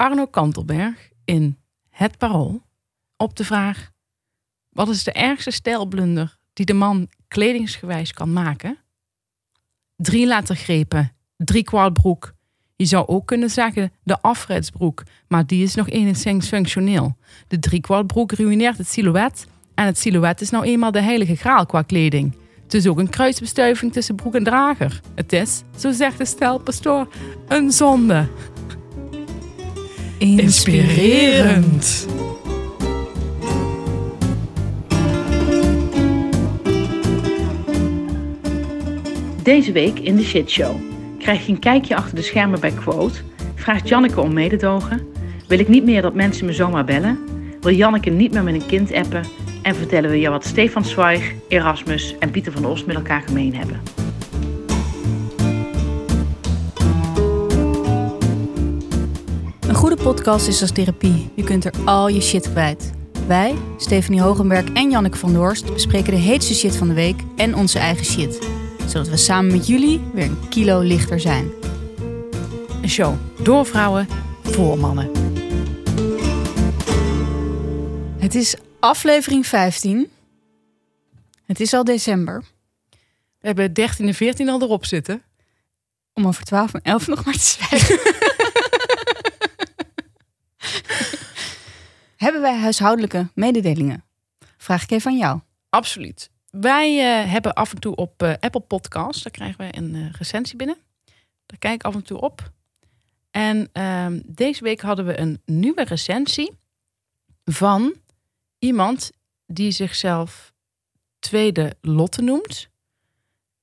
Arno Kantelberg in Het Parool op de vraag: wat is de ergste stijlblunder die de man kledingsgewijs kan maken? Drie lettergrepen, drie kwart broek. Je zou ook kunnen zeggen de afretsbroek, maar die is nog enigszins functioneel. De driekwart broek ruïneert het silhouet en het silhouet is nou eenmaal de heilige graal qua kleding. Het is ook een kruisbestuiving tussen broek en drager. Het is, zo zegt de stelpastoor, een zonde. Inspirerend. Deze week in de shitshow krijg je een kijkje achter de schermen bij Quote. Vraagt Janneke om mededogen. Wil ik niet meer dat mensen me zomaar bellen? Wil Janneke niet meer met een kind appen? En vertellen we je wat Stefan Zweig, Erasmus en Pieter van der Oost met elkaar gemeen hebben. Een goede podcast is als therapie. Je kunt er al je shit kwijt. Wij, Stephanie Hogenberg en Janneke van der Horst, bespreken de heetste shit van de week en onze eigen shit. Zodat we samen met jullie weer een kilo lichter zijn. Een show door vrouwen voor mannen. Het is aflevering 15. Het is al december. We hebben 13 en 14 al erop zitten. Om over 12 en 11 nog maar te zwijgen. Hebben wij huishoudelijke mededelingen? Vraag ik even aan jou. Absoluut. Wij eh, hebben af en toe op eh, Apple Podcasts, daar krijgen we een uh, recensie binnen. Daar kijk ik af en toe op. En ehm, deze week hadden we een nieuwe recensie van iemand die zichzelf Tweede Lotte noemt.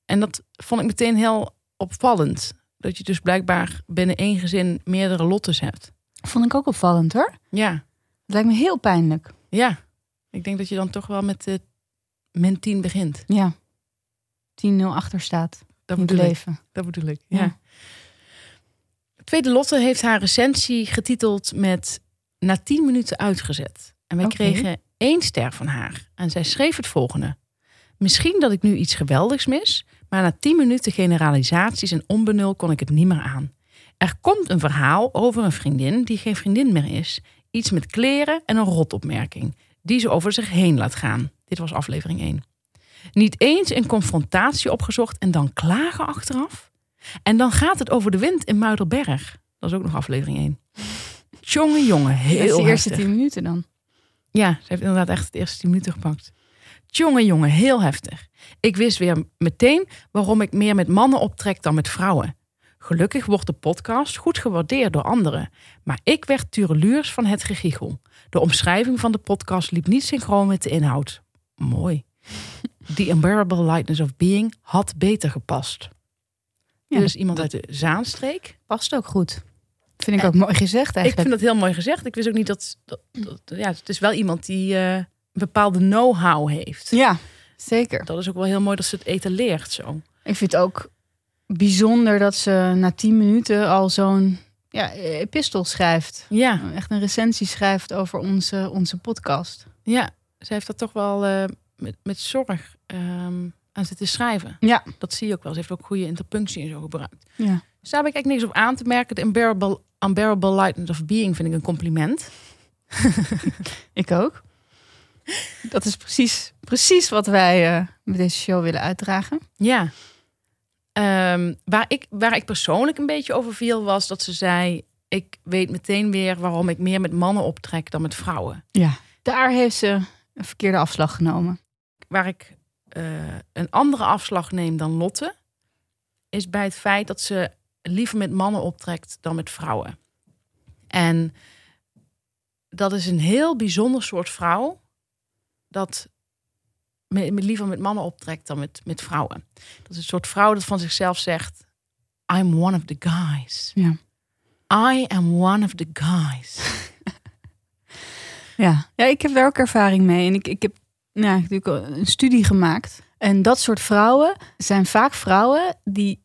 En dat vond ik meteen heel opvallend. Dat je dus blijkbaar binnen één gezin meerdere Lottes hebt. Vond ik ook opvallend hoor. Ja, Het lijkt me heel pijnlijk. ja. Ik denk dat je dan toch wel met de min 10 begint. Ja. 10-0 achter staat. Dat bedoel ik. leven. Dat bedoel ik, Ja. ja. Tweede Lotte heeft haar recensie getiteld met na 10 minuten uitgezet. En wij kregen één ster van haar. En zij schreef het volgende. Misschien dat ik nu iets geweldigs mis, maar na 10 minuten generalisaties en onbenul kon ik het niet meer aan. Er komt een verhaal over een vriendin die geen vriendin meer is. Iets met kleren en een rotopmerking, die ze over zich heen laat gaan. Dit was aflevering 1. Niet eens een confrontatie opgezocht en dan klagen achteraf. En dan gaat het over de wind in Muiderberg. Dat is ook nog aflevering 1. Jongen, jongen, heel Dat is de eerste heftig. 10 minuten dan. Ja, ze heeft inderdaad echt de eerste 10 minuten gepakt. Jongen, jongen, heel heftig. Ik wist weer meteen waarom ik meer met mannen optrek dan met vrouwen. Gelukkig wordt de podcast goed gewaardeerd door anderen. Maar ik werd tureluurs van het gegiegel. De omschrijving van de podcast liep niet synchroon met de inhoud. Mooi. The unbearable lightness of being had beter gepast. Ja, dus iemand uit de Zaanstreek. Past ook goed. Vind ik ook mooi gezegd Ik eigenlijk. vind dat heel mooi gezegd. Ik wist ook niet dat... dat, dat- ja, het is wel iemand die eh, een bepaalde know-how heeft. Ja, zeker. Dat is ook wel heel mooi dat ze het etaleert zo. Ik vind het ook bijzonder dat ze na 10 minuten al zo'n ja, epistel schrijft. Ja, Echt een recensie schrijft over onze, onze podcast. ja. Ze heeft dat toch wel eh, met, met zorg ehm, aan zitten schrijven. Ja. Dat zie je ook wel. Ze heeft ook goede interpunctie en zo gebruikt. Ja. Dus daar heb ik eigenlijk niks op aan te merken. De unbearable, unbearable lightness of being vind ik een compliment. Ik ook. Dat is precies, precies wat wij eh, met deze show willen uitdragen. Ja. Ehm, waar, ik, waar ik persoonlijk een beetje over viel was dat ze zei... ik weet meteen weer waarom ik meer met mannen optrek dan met vrouwen. Ja. Daar heeft ze een verkeerde afslag genomen. Waar ik eh, een andere afslag neem dan Lotte... is bij het feit dat ze liever met mannen optrekt dan met vrouwen. En dat is een heel bijzonder soort vrouw... dat me- me liever met mannen optrekt dan met, met vrouwen. Dat is een soort vrouw dat van zichzelf zegt... I'm one of the guys. Ja. I am one of the guys. Ja, ja ik heb daar ook ervaring mee. En ik, ik heb nou, heb natuurlijk een studie gemaakt. En dat soort vrouwen zijn vaak vrouwen die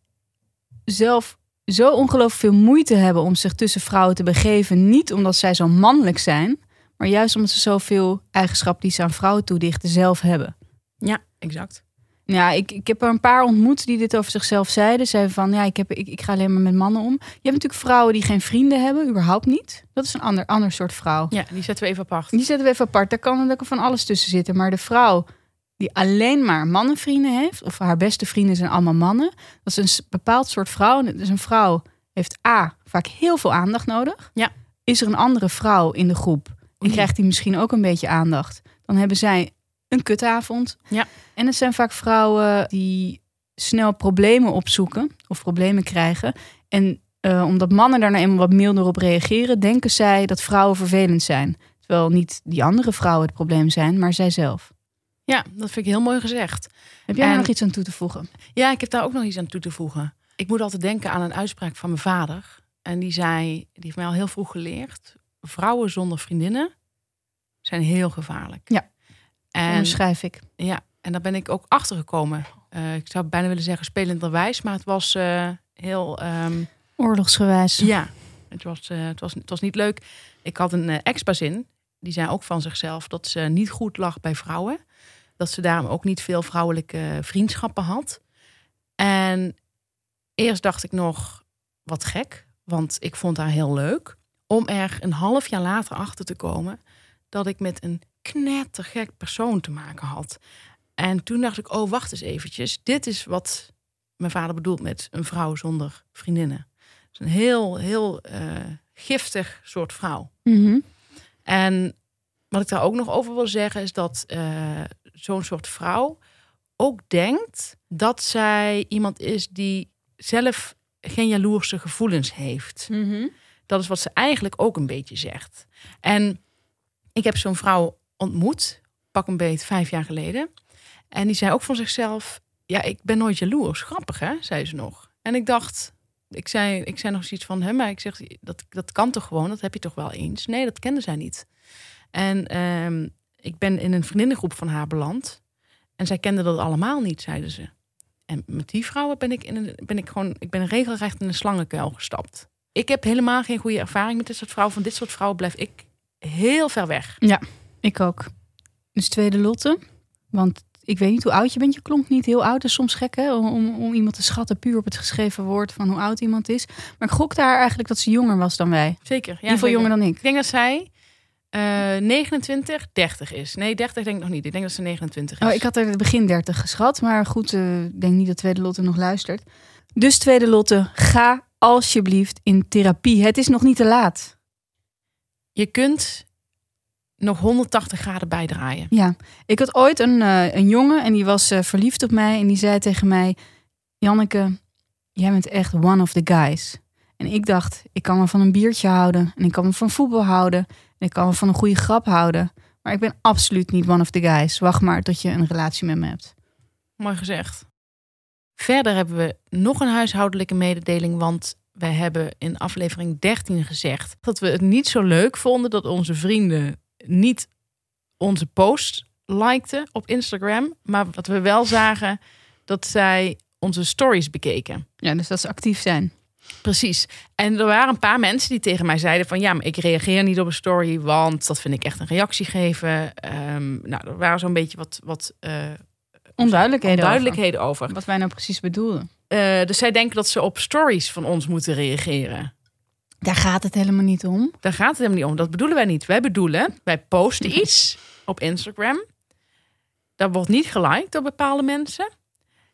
zelf zo ongelooflijk veel moeite hebben om zich tussen vrouwen te begeven. Niet omdat zij zo mannelijk zijn, maar juist omdat ze zoveel eigenschappen die ze aan vrouwen toedichten zelf hebben. Ja, exact. Ja, ik, ik heb er een paar ontmoet die dit over zichzelf zeiden. Zeiden van, ja, ik, heb, ik, ik ga alleen maar met mannen om. Je hebt natuurlijk vrouwen die geen vrienden hebben, überhaupt niet. Dat is een ander, ander soort vrouw. Ja, die zetten we even apart. Die zetten we even apart. Daar kan, kan van alles tussen zitten. Maar de vrouw die alleen maar mannenvrienden heeft, of haar beste vrienden zijn allemaal mannen, dat is een bepaald soort vrouw. Dus een vrouw heeft A, vaak heel veel aandacht nodig. Ja. Is er een andere vrouw in de groep en krijgt die misschien ook een beetje aandacht, dan hebben zij een kutavond. Ja. En het zijn vaak vrouwen die snel problemen opzoeken of problemen krijgen. En eh, omdat mannen daar nou eenmaal wat milder op reageren, denken zij dat vrouwen vervelend zijn. Terwijl niet die andere vrouwen het probleem zijn, maar zijzelf. Ja, dat vind ik heel mooi gezegd. Heb jij En- nog iets aan toe te voegen? Ja, ik heb daar ook nog iets aan toe te voegen. Ik moet altijd denken aan een uitspraak van mijn vader. En die zei, die heeft mij al heel vroeg geleerd. Vrouwen zonder vriendinnen zijn heel gevaarlijk. Ja, En, Onderschrijf ik. ja, en daar ben ik ook achter gekomen. Eh, ik zou bijna willen zeggen spelenderwijs, maar het was eh, heel... ehm, Oorlogsgewijs. ja, het was, eh, het, was, het was niet leuk. Ik had een ex-bazin, die zei ook van zichzelf dat ze niet goed lag bij vrouwen. Dat ze daarom ook niet veel vrouwelijke vriendschappen had. En eerst dacht ik nog, wat gek, want ik vond haar heel leuk. Om er een half jaar later achter te komen dat ik met een knettergek persoon te maken had. En toen dacht ik, oh, wacht eens eventjes. Dit is wat mijn vader bedoelt met een vrouw zonder vriendinnen. Een heel, heel eh, giftig soort vrouw. Mhm. En wat ik daar ook nog over wil zeggen is dat eh, zo'n soort vrouw ook denkt dat zij iemand is die zelf geen jaloerse gevoelens heeft. Mhm. Dat is wat ze eigenlijk ook een beetje zegt. En ik heb zo'n vrouw ontmoet, pak een beet vijf jaar geleden. En die zei ook van zichzelf: Ja, ik ben nooit jaloers. Grappig, hè? zei ze nog. En ik dacht, ik zei, ik zei nog zoiets van hem, maar ik zeg: dat, dat kan toch gewoon? Dat heb je toch wel eens? Nee, dat kende zij niet. En ehm, ik ben in een vriendinnengroep van haar beland. En zij kende dat allemaal niet, zeiden ze. En met die vrouwen ben ik, in een, ben ik gewoon, ik ben regelrecht in een slangenkuil gestapt. Ik heb helemaal geen goede ervaring met dit soort vrouwen. Van dit soort vrouwen blijf ik heel ver weg. Ik ook. Dus tweede Lotte. Want ik weet niet hoe oud je bent. Je klonk niet heel oud. Dat is soms gek hè? Om, om, iemand te schatten puur op het geschreven woord van hoe oud iemand is. Maar ik gokte haar eigenlijk dat ze jonger was dan wij. In Zeker. Ja, ieder geval zeker. jonger dan ik. Ik denk dat zij eh 29, 30 is. Nee, 30 denk ik nog niet. Ik denk dat ze 29 is. Oh, ik had er begin 30 geschat. Maar goed, eh, ik denk niet dat tweede Lotte nog luistert. Dus tweede Lotte, ga alsjeblieft in therapie. Het is nog niet te laat. Je kunt nog 180 graden bijdraaien. Ja, ik had ooit een, eh, een jongen en die was eh, verliefd op mij. En die zei tegen mij: Janneke, jij bent echt one of the guys. En ik dacht, ik kan me van een biertje houden. En ik kan me van voetbal houden. En ik kan me van een goede grap houden. Maar ik ben absoluut niet one of the guys. Wacht maar tot je een relatie met me hebt. Mooi gezegd. Verder hebben we nog een huishoudelijke mededeling, want we hebben in aflevering 13 gezegd dat we het niet zo leuk vonden dat onze vrienden niet onze post likten op Instagram, maar dat we wel zagen dat zij onze stories bekeken. Ja, dus dat ze actief zijn. Precies. En er waren een paar mensen die tegen mij zeiden van ja, maar ik reageer niet op een story, want dat vind ik echt een reactie geven. Ehm, nou, er waren zo'n beetje wat, wat eh, Onduidelijkheden. onduidelijkheden over. over Wat wij nou precies bedoelden. Eh, dus zij denken dat ze op stories van ons moeten reageren. Daar gaat het helemaal niet om. Daar gaat het helemaal niet om. Dat bedoelen wij niet. Wij bedoelen, wij posten iets op Instagram. Dat wordt niet geliked door bepaalde mensen.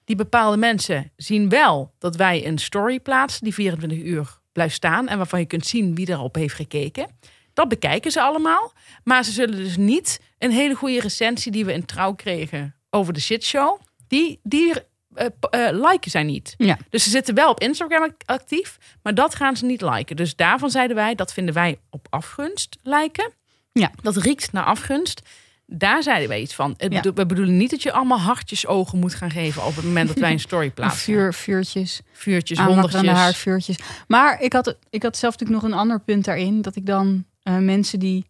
Die bepaalde mensen zien wel dat wij een story plaatsen die 24 uur blijft staan en waarvan je kunt zien wie erop heeft gekeken. Dat bekijken ze allemaal. Maar ze zullen dus niet een hele goede recensie die we in trouw kregen over de shitshow. Die, die eh, liken zij niet. Ja. Dus ze zitten wel op Instagram act- actief, maar dat gaan ze niet liken. Dus daarvan zeiden wij, dat vinden wij op afgunst lijken. Ja. Dat riekt naar afgunst. Daar zeiden wij iets van. Ja. We bedoelen niet dat je allemaal hartjes ogen moet gaan geven op het moment dat wij een story plaatsen. vuur, vuurtjes. Vuurtjes, honderdjes. haarvuurtjes. Maar ik had, ik had zelf natuurlijk nog een ander punt daarin. Dat ik dan eh, mensen die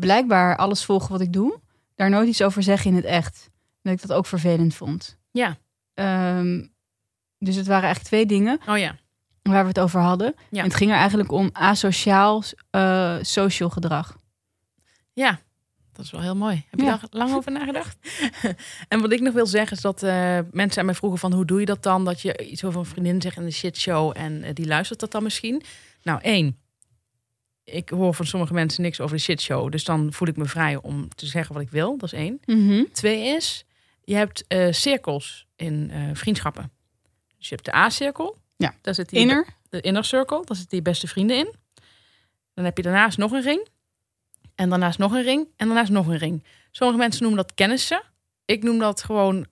blijkbaar alles volgen wat ik doe, daar nooit iets over zeggen in het echt. Dat ik dat ook vervelend vond. Ja. Ehm, dus het waren eigenlijk twee dingen Oh ja. waar we het over hadden. Ja. En het ging er eigenlijk om asociaal eh, social gedrag. Ja. Dat is wel heel mooi. Heb je Ja. daar lang over nagedacht? en wat ik nog wil zeggen is dat eh, mensen aan mij vroegen van hoe doe je dat dan? Dat je iets over een vriendin zegt in de shitshow en eh, die luistert dat dan misschien. Nou, één. Ik hoor van sommige mensen niks over de shitshow. Dus dan voel ik me vrij om te zeggen wat ik wil. Dat is één. Mhm. Twee is, je hebt eh, cirkels in eh, vriendschappen. Dus je hebt de A-cirkel. Ja. Daar zit die Inner. de inner circle, daar zitten je beste vrienden in. Dan heb je daarnaast nog een ring. En daarnaast nog een ring. En daarnaast nog een ring. Sommige mensen noemen dat kennissen. Ik noem dat gewoon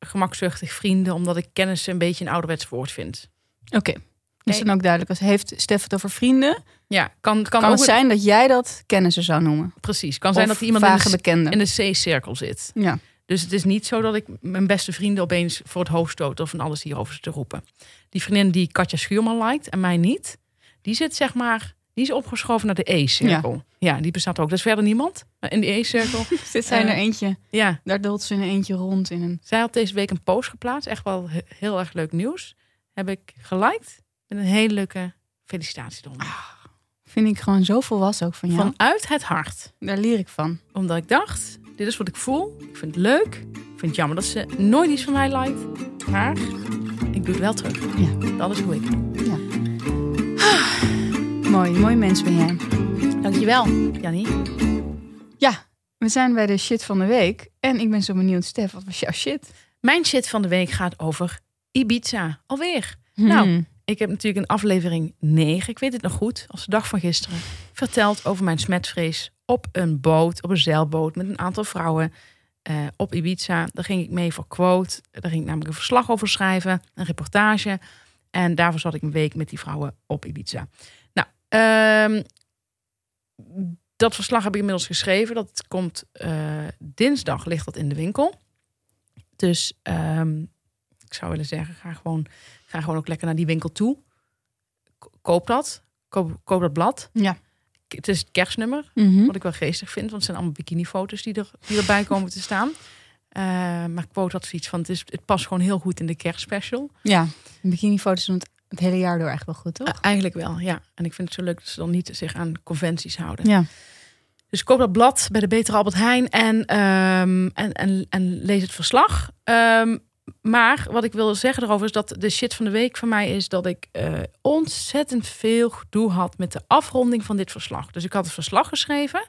gemakzuchtig vrienden, omdat ik kennissen een beetje een ouderwets woord vind. Oké. Is Nee. dan ook duidelijk. Als heeft Stef het over vrienden, Ja, kan, kan, kan ook het zijn dat jij dat kennissen zou noemen. Precies, kan zijn dat iemand de, in de C-cirkel zit. Ja. Dus het is niet zo dat ik mijn beste vrienden opeens voor het hoofd stoot of van alles hierover zit te roepen. Die vriendin die Katja Schuurman liked en mij niet, die zit zeg maar, die is opgeschoven naar de E-cirkel. Ja. die bestaat ook. Dat is verder niemand. In de E-cirkel, Zit zij Eh, er eentje, ja. daar dolt ze in een eentje rond in een... Zij had deze week een post geplaatst. Echt wel he- heel erg leuk nieuws. Heb ik geliked. Met een hele leuke felicitatie eronder. Vind ik gewoon zo volwassen ook van jou. Vanuit het hart. Daar leer ik van. Omdat ik dacht, dit is wat ik voel. Ik vind het leuk. Ik vind het jammer dat ze nooit iets van mij liked. Maar ik doe het wel terug. Ja. Dat is hoe ik doe. Mooi, mooi mens ben jij. Dankjewel, Jannie. Ja, we zijn bij de shit van de week. En ik ben zo benieuwd, Stef, wat was jouw shit? Mijn shit van de week gaat over Ibiza. Alweer. Nou, Hmm. Ik heb natuurlijk in aflevering 9, ik weet het nog goed, als de dag van gisteren, verteld over mijn smetvrees op een boot, op een zeilboot met een aantal vrouwen eh, op Ibiza. Daar ging ik mee voor quote. Daar ging ik namelijk een verslag over schrijven, een reportage. En daarvoor zat ik een week met die vrouwen op Ibiza. Nou, ehm, dat verslag heb ik inmiddels geschreven. Dat komt eh, dinsdag, ligt dat in de winkel. Dus ehm, ik zou willen zeggen, ga gewoon, ga gewoon ook lekker naar die winkel toe. Koop dat. Koop, koop dat blad. Ja. Het is het kerstnummer, Mhm. wat ik wel geestig vind. Want het zijn allemaal bikinifoto's die, er, die erbij komen te staan. Eh, maar ik quote had zoiets van, het, is, het past gewoon heel goed in de kerstspecial. Ja, bikinifoto's doen het het hele jaar door echt wel goed, toch? Eigenlijk wel, ja. En ik vind het zo leuk dat ze dan niet zich aan conventies houden. ja. Dus koop dat blad bij de Betere Albert Heijn en, ehm, en, en, en lees het verslag. Ehm, maar wat ik wil zeggen erover is dat de shit van de week van mij is dat ik eh, ontzettend veel gedoe had met de afronding van dit verslag. Dus ik had het verslag geschreven.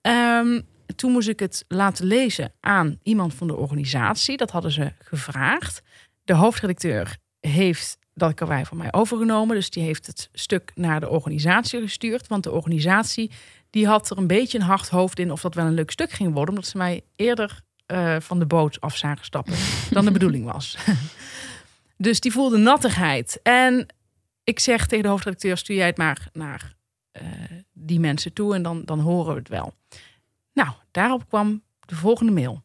Ehm, toen moest ik het laten lezen aan iemand van de organisatie. Dat hadden ze gevraagd. De hoofdredacteur heeft dat karwei van mij overgenomen. Dus die heeft het stuk naar de organisatie gestuurd. Want de organisatie die had er een beetje een hard hoofd in of dat wel een leuk stuk ging worden. Omdat ze mij eerder eh, van de boot af zagen stappen dan de bedoeling was. dus die voelde nattigheid. En ik zeg tegen de hoofdredacteur, stuur jij het maar naar eh, die mensen toe en dan, dan horen we het wel. Nou, daarop kwam de volgende mail.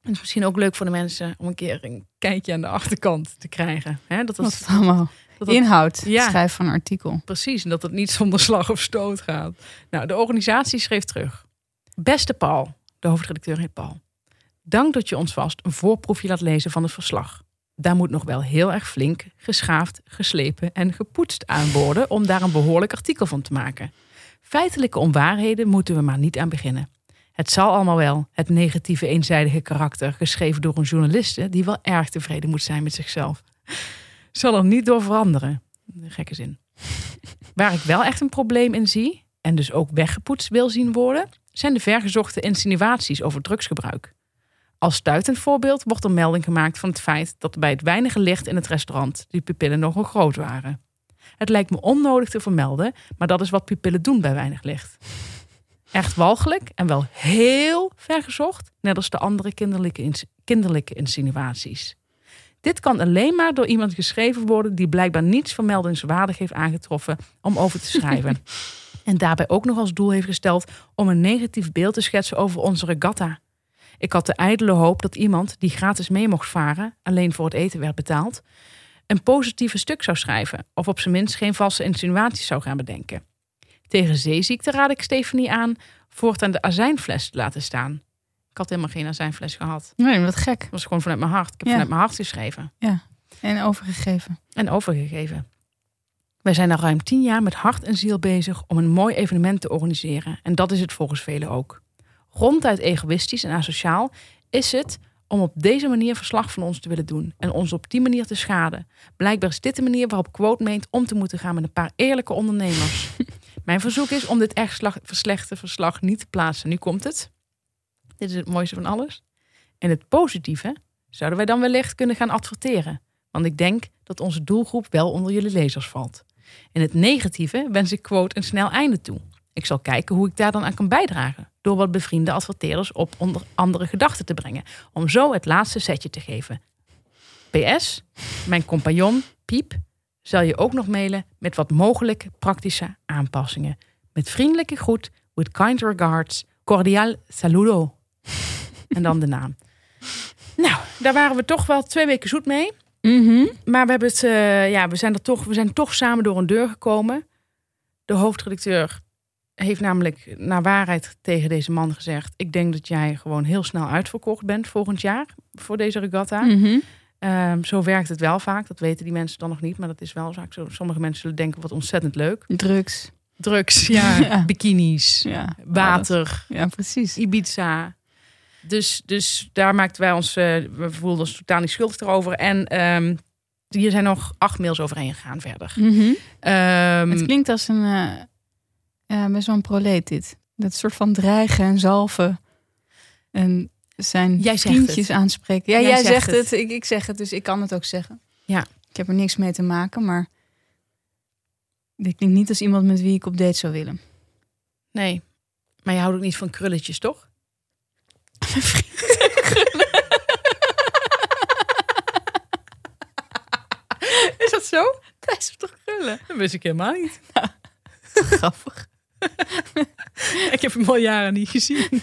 Het is misschien ook leuk voor de mensen om een keer een kijkje aan de achterkant te krijgen. Hè? Dat het allemaal dat inhoud, Ja. schrijf van een artikel. Precies, en dat het niet zonder slag of stoot gaat. Nou, de organisatie schreef terug. Beste Paul, de hoofdredacteur heet Paul. Dank dat je ons vast een voorproefje laat lezen van het verslag. Daar moet nog wel heel erg flink, geschaafd, geslepen en gepoetst aan worden om daar een behoorlijk artikel van te maken. Feitelijke onwaarheden moeten we maar niet aan beginnen. Het zal allemaal wel, het negatieve eenzijdige karakter, geschreven door een journaliste die wel erg tevreden moet zijn met zichzelf. Zal er niet door veranderen. Gekke zin. Waar ik wel echt een probleem in zie, en dus ook weggepoetst wil zien worden, zijn de vergezochte insinuaties over drugsgebruik. Als stuitend voorbeeld wordt er melding gemaakt van het feit dat bij het weinige licht in het restaurant die pupillen nogal groot waren. Het lijkt me onnodig te vermelden, maar dat is wat pupillen doen bij weinig licht. Echt walgelijk en wel heel vergezocht, net als de andere kinderlijke, ins- kinderlijke insinuaties. Dit kan alleen maar door iemand geschreven worden die blijkbaar niets vermeldingswaardig heeft aangetroffen om over te schrijven. en daarbij ook nog als doel heeft gesteld om een negatief beeld te schetsen over onze regatta. Ik had de ijdele hoop dat iemand die gratis mee mocht varen, alleen voor het eten werd betaald, een positieve stuk zou schrijven of op zijn minst geen valse insinuaties zou gaan bedenken. Tegen zeeziekte raad ik Stefanie aan voortaan de azijnfles te laten staan. Ik had helemaal geen azijnfles gehad. Nee, wat gek. Het was gewoon vanuit mijn hart. Ik heb Ja. vanuit mijn hart geschreven En overgegeven. en overgegeven. Wij zijn al ruim tien jaar met hart en ziel bezig om een mooi evenement te organiseren. En dat is het volgens velen ook. Ronduit egoïstisch en asociaal is het om op deze manier verslag van ons te willen doen en ons op die manier te schaden. Blijkbaar is dit de manier waarop Quote meent om te moeten gaan met een paar eerlijke ondernemers. Mijn verzoek is om dit echt verslechte verslag niet te plaatsen. Nu komt het. Dit is het mooiste van alles. In het positieve zouden wij dan wellicht kunnen gaan adverteren. Want ik denk dat onze doelgroep wel onder jullie lezers valt. In het negatieve wens ik Quote een snel einde toe. Ik zal kijken hoe ik daar dan aan kan bijdragen. Door wat bevriende adverteerders op onder andere gedachten te brengen. Om zo het laatste setje te geven. PS, mijn compagnon, Piep, zal je ook nog mailen met wat mogelijke praktische aanpassingen. Met vriendelijke groet, with kind regards, cordial saludo. en dan de naam. Nou, daar waren we toch wel twee weken zoet mee. Mhm. Maar we, hebben het, eh, ja, we, zijn er toch, we zijn toch samen door een deur gekomen. De hoofdredacteur heeft namelijk naar waarheid tegen deze man gezegd... ik denk dat jij gewoon heel snel uitverkocht bent volgend jaar voor deze regatta. Mhm. Ehm, zo werkt het wel vaak. Dat weten die mensen dan nog niet, maar dat is wel vaak zo. Sommige mensen zullen denken, wat ontzettend leuk. Drugs. Drugs, ja, Ja. bikinis, Ja. water, Ja, precies. Ibiza. Dus, dus daar maakten wij ons, eh, we voelden ons totaal niet schuldig erover. En ehm, hier zijn nog acht mails overheen gegaan verder. Mhm. Ehm, Het klinkt als een eh ja, best wel een proleet dit. Dat soort van dreigen en zalven. En zijn Jij vriendjes aanspreken. Ja, Jij jij, zegt zegt het. het. Ik, ik zeg het, dus ik kan het ook zeggen. Ja. Ik heb er niks mee te maken, maar dit klinkt niet als iemand met wie ik op date zou willen. nee, maar je houdt ook niet van krulletjes, toch? Is dat zo? Dat is toch krullen? Dat wist ik helemaal niet. Grappig. Ik heb hem al jaren niet gezien.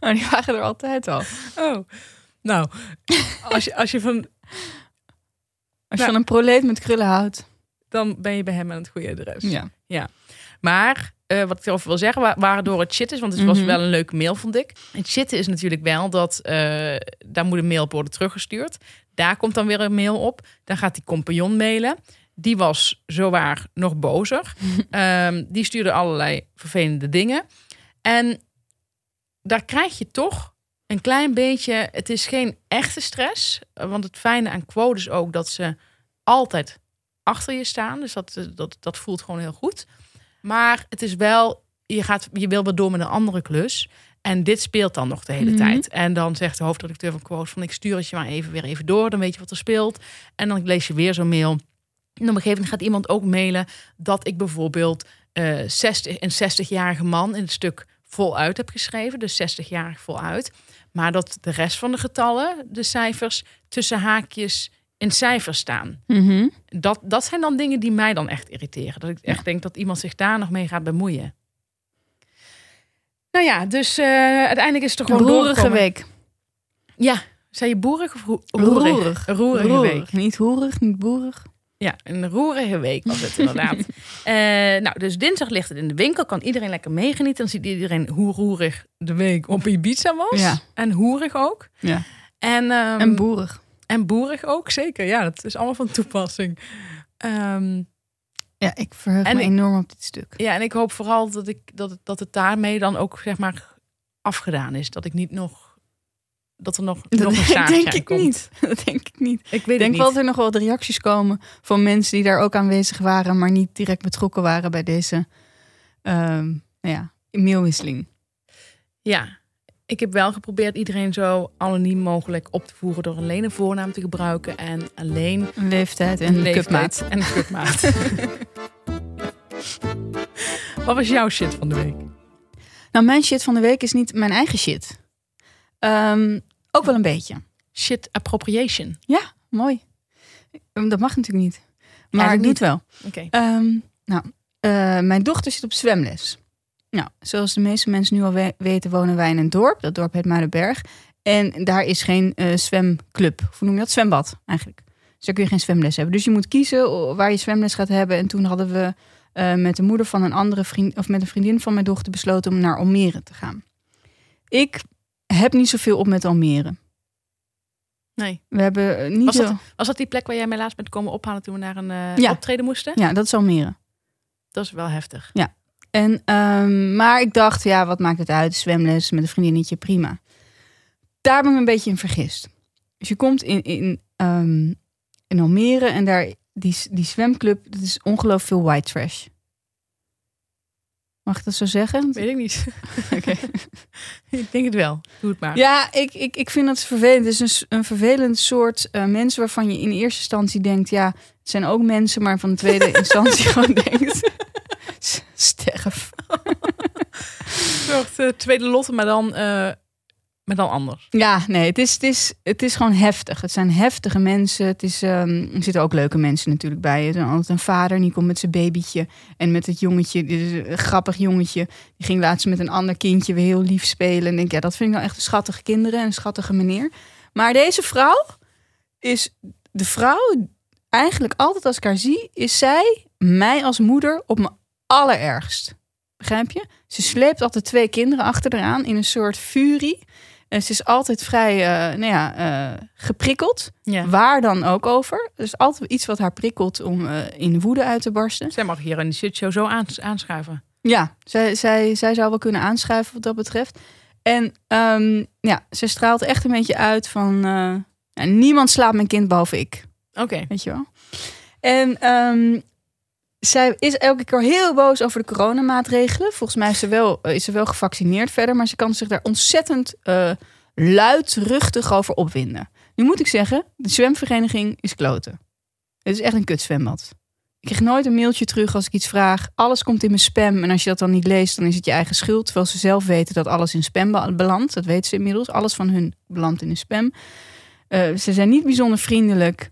Maar die waren er altijd al. Oh. Nou, als je, als je van... Als je Nou. van een proleet met krullen houdt. Dan ben je bij hem aan het goede adres. Ja. Maar eh, wat ik erover wil zeggen, wa- waardoor het shit is, want het was Mhm. wel een leuke mail, vond ik. Het shit is natuurlijk wel dat eh, daar moet een mail op worden teruggestuurd. Daar komt dan weer een mail op. Dan gaat die compagnon mailen. Die was zowaar nog bozer. Ehm, die stuurde allerlei vervelende dingen. En daar krijg je toch een klein beetje. Het is geen echte stress. Want het fijne aan quote is ook dat ze altijd achter je staan. Dus dat, eh, dat, dat voelt gewoon heel goed. Maar het is wel, je, gaat, je wil wel door met een andere klus. En dit speelt dan nog de hele Mhm. tijd. En dan zegt de hoofdredacteur van Quote van ik stuur het je maar even weer even door. Dan weet je wat er speelt. En dan lees je weer zo'n mail. En op een gegeven moment gaat iemand ook mailen dat ik bijvoorbeeld eh 60, een 60-jarige man in het stuk voluit heb geschreven. Dus 60-jarig voluit. Maar dat de rest van de getallen, de cijfers, tussen haakjes in cijfers staan Mhm. dat, dat zijn dan dingen die mij dan echt irriteren. Dat ik echt denk dat iemand zich daar nog mee gaat bemoeien. Nou ja, dus eh, uiteindelijk is het toch Een gewoon roerige week. Ja, zei je boerig of roe- Roerig. roerig? Roerig. week. Niet hoerig, niet boerig. Ja, een roerige week was het inderdaad. Eh, nou, dus dinsdag ligt het in de winkel. Kan iedereen lekker meegenieten. Dan ziet iedereen hoe roerig de week op Ibiza was. Ja. En hoerig ook. Ja. En, ehm, en boerig. en boerig ook, zeker. Ja, dat is allemaal van toepassing. Ehm, Ja, ik verheug En me ik- enorm op dit stuk. Ja, en ik hoop vooral dat, ik, dat, het, dat het daarmee dan ook zeg maar afgedaan is. Dat ik niet nog. Dat er nog, nog een Dat zaakje denk ik komt. niet. Dat denk ik niet. Ik weet Ik denk niet. wel dat er nog wel wat reacties komen van mensen die daar ook aanwezig waren, maar niet direct betrokken waren bij deze ehm, nou ja, mailwisseling. Ja, ik heb wel geprobeerd iedereen zo anoniem mogelijk op te voeren door alleen een voornaam te gebruiken en alleen Een leeftijd en een een leeftijd cupmaat. en een cupmaat. Wat was jouw shit van de week? Nou, mijn shit van de week is niet mijn eigen shit. Ehm, ook wel een beetje. Shit appropriation. Mooi. Ehm, Dat mag natuurlijk niet. Maar ik doe het wel. Oké. Ehm, nou, eh, mijn dochter zit op zwemles. Nou, zoals de meeste mensen nu al we- weten, wonen wij in een dorp. Dat dorp heet Muidenberg. En daar is geen eh, zwemclub. Of hoe noem je dat? Zwembad eigenlijk. Dus daar kun je geen zwemles hebben. Dus je moet kiezen waar je zwemles gaat hebben. En toen hadden we eh, met de moeder van een andere vriend, of met een vriendin van mijn dochter besloten om naar Almere te gaan. Ik heb niet zoveel op met Almere. Nee. We hebben eh, niet Was zo... dat, was dat die plek waar jij mij laatst bent komen ophalen toen we naar een eh, Ja. optreden moesten? Ja, dat is Almere. Dat is wel heftig. En, ehm, maar ik dacht, ja, wat maakt het uit? Zwemles met een vriendinnetje, prima. Daar ben ik een beetje in vergist. Dus je komt in, in, ehm, in Almere en daar, die, die zwemclub, dat is ongelooflijk veel white trash. Mag ik dat zo zeggen? Weet ik niet. Oké. ik denk het wel. Doe het maar. Ja, ik, ik, ik vind dat vervelend. Het is een, een vervelend soort eh, mensen waarvan je in eerste instantie denkt... ja, het zijn ook mensen, maar van de tweede instantie gewoon denkt... "S- sterf. Een soort eh, tweede lotte, maar dan, eh, maar dan anders. Ja, nee, het is, het, is, het is gewoon heftig. Het zijn heftige mensen. Het is, ehm, er zitten ook leuke mensen natuurlijk bij. Er is altijd een vader, die komt met zijn babytje. En met het jongetje, dit is een grappig jongetje. Die ging laatst met een ander kindje weer heel lief spelen. En denk, ja, dat vind ik nou echt een schattige kinderen en een schattige meneer. Maar deze vrouw is de vrouw, eigenlijk altijd als ik haar zie, is zij mij als moeder op mijn allerergst. Begrijp je? Ze sleept altijd twee kinderen achter eraan in een soort furie. En ze is altijd vrij eh, nou ja, eh, geprikkeld. Ja. Waar dan ook over. Dus altijd iets wat haar prikkelt om eh, in woede uit te barsten. Zij mag hier in de shitshow zo aans- aanschuiven. Ja, zij, zij, zij zou wel kunnen aanschuiven wat dat betreft. En ehm, ja, ze straalt echt een beetje uit van... niemand slaapt mijn kind behalve ik. Oké. Weet je wel? En ehm, zij is elke keer heel boos over de coronamaatregelen. Volgens mij is ze wel, eh, is ze wel gevaccineerd verder, maar ze kan zich daar ontzettend eh, luidruchtig over opwinden. Nu moet ik zeggen, de zwemvereniging is kloten. Het is echt een kutzwembad. Ik krijg nooit een mailtje terug als ik iets vraag. Alles komt in mijn spam. En als je dat dan niet leest, dan is het je eigen schuld. Terwijl ze zelf weten dat alles in spam be- belandt. Dat weten ze inmiddels. Alles van hun belandt in de spam. Eh, ze zijn niet bijzonder vriendelijk.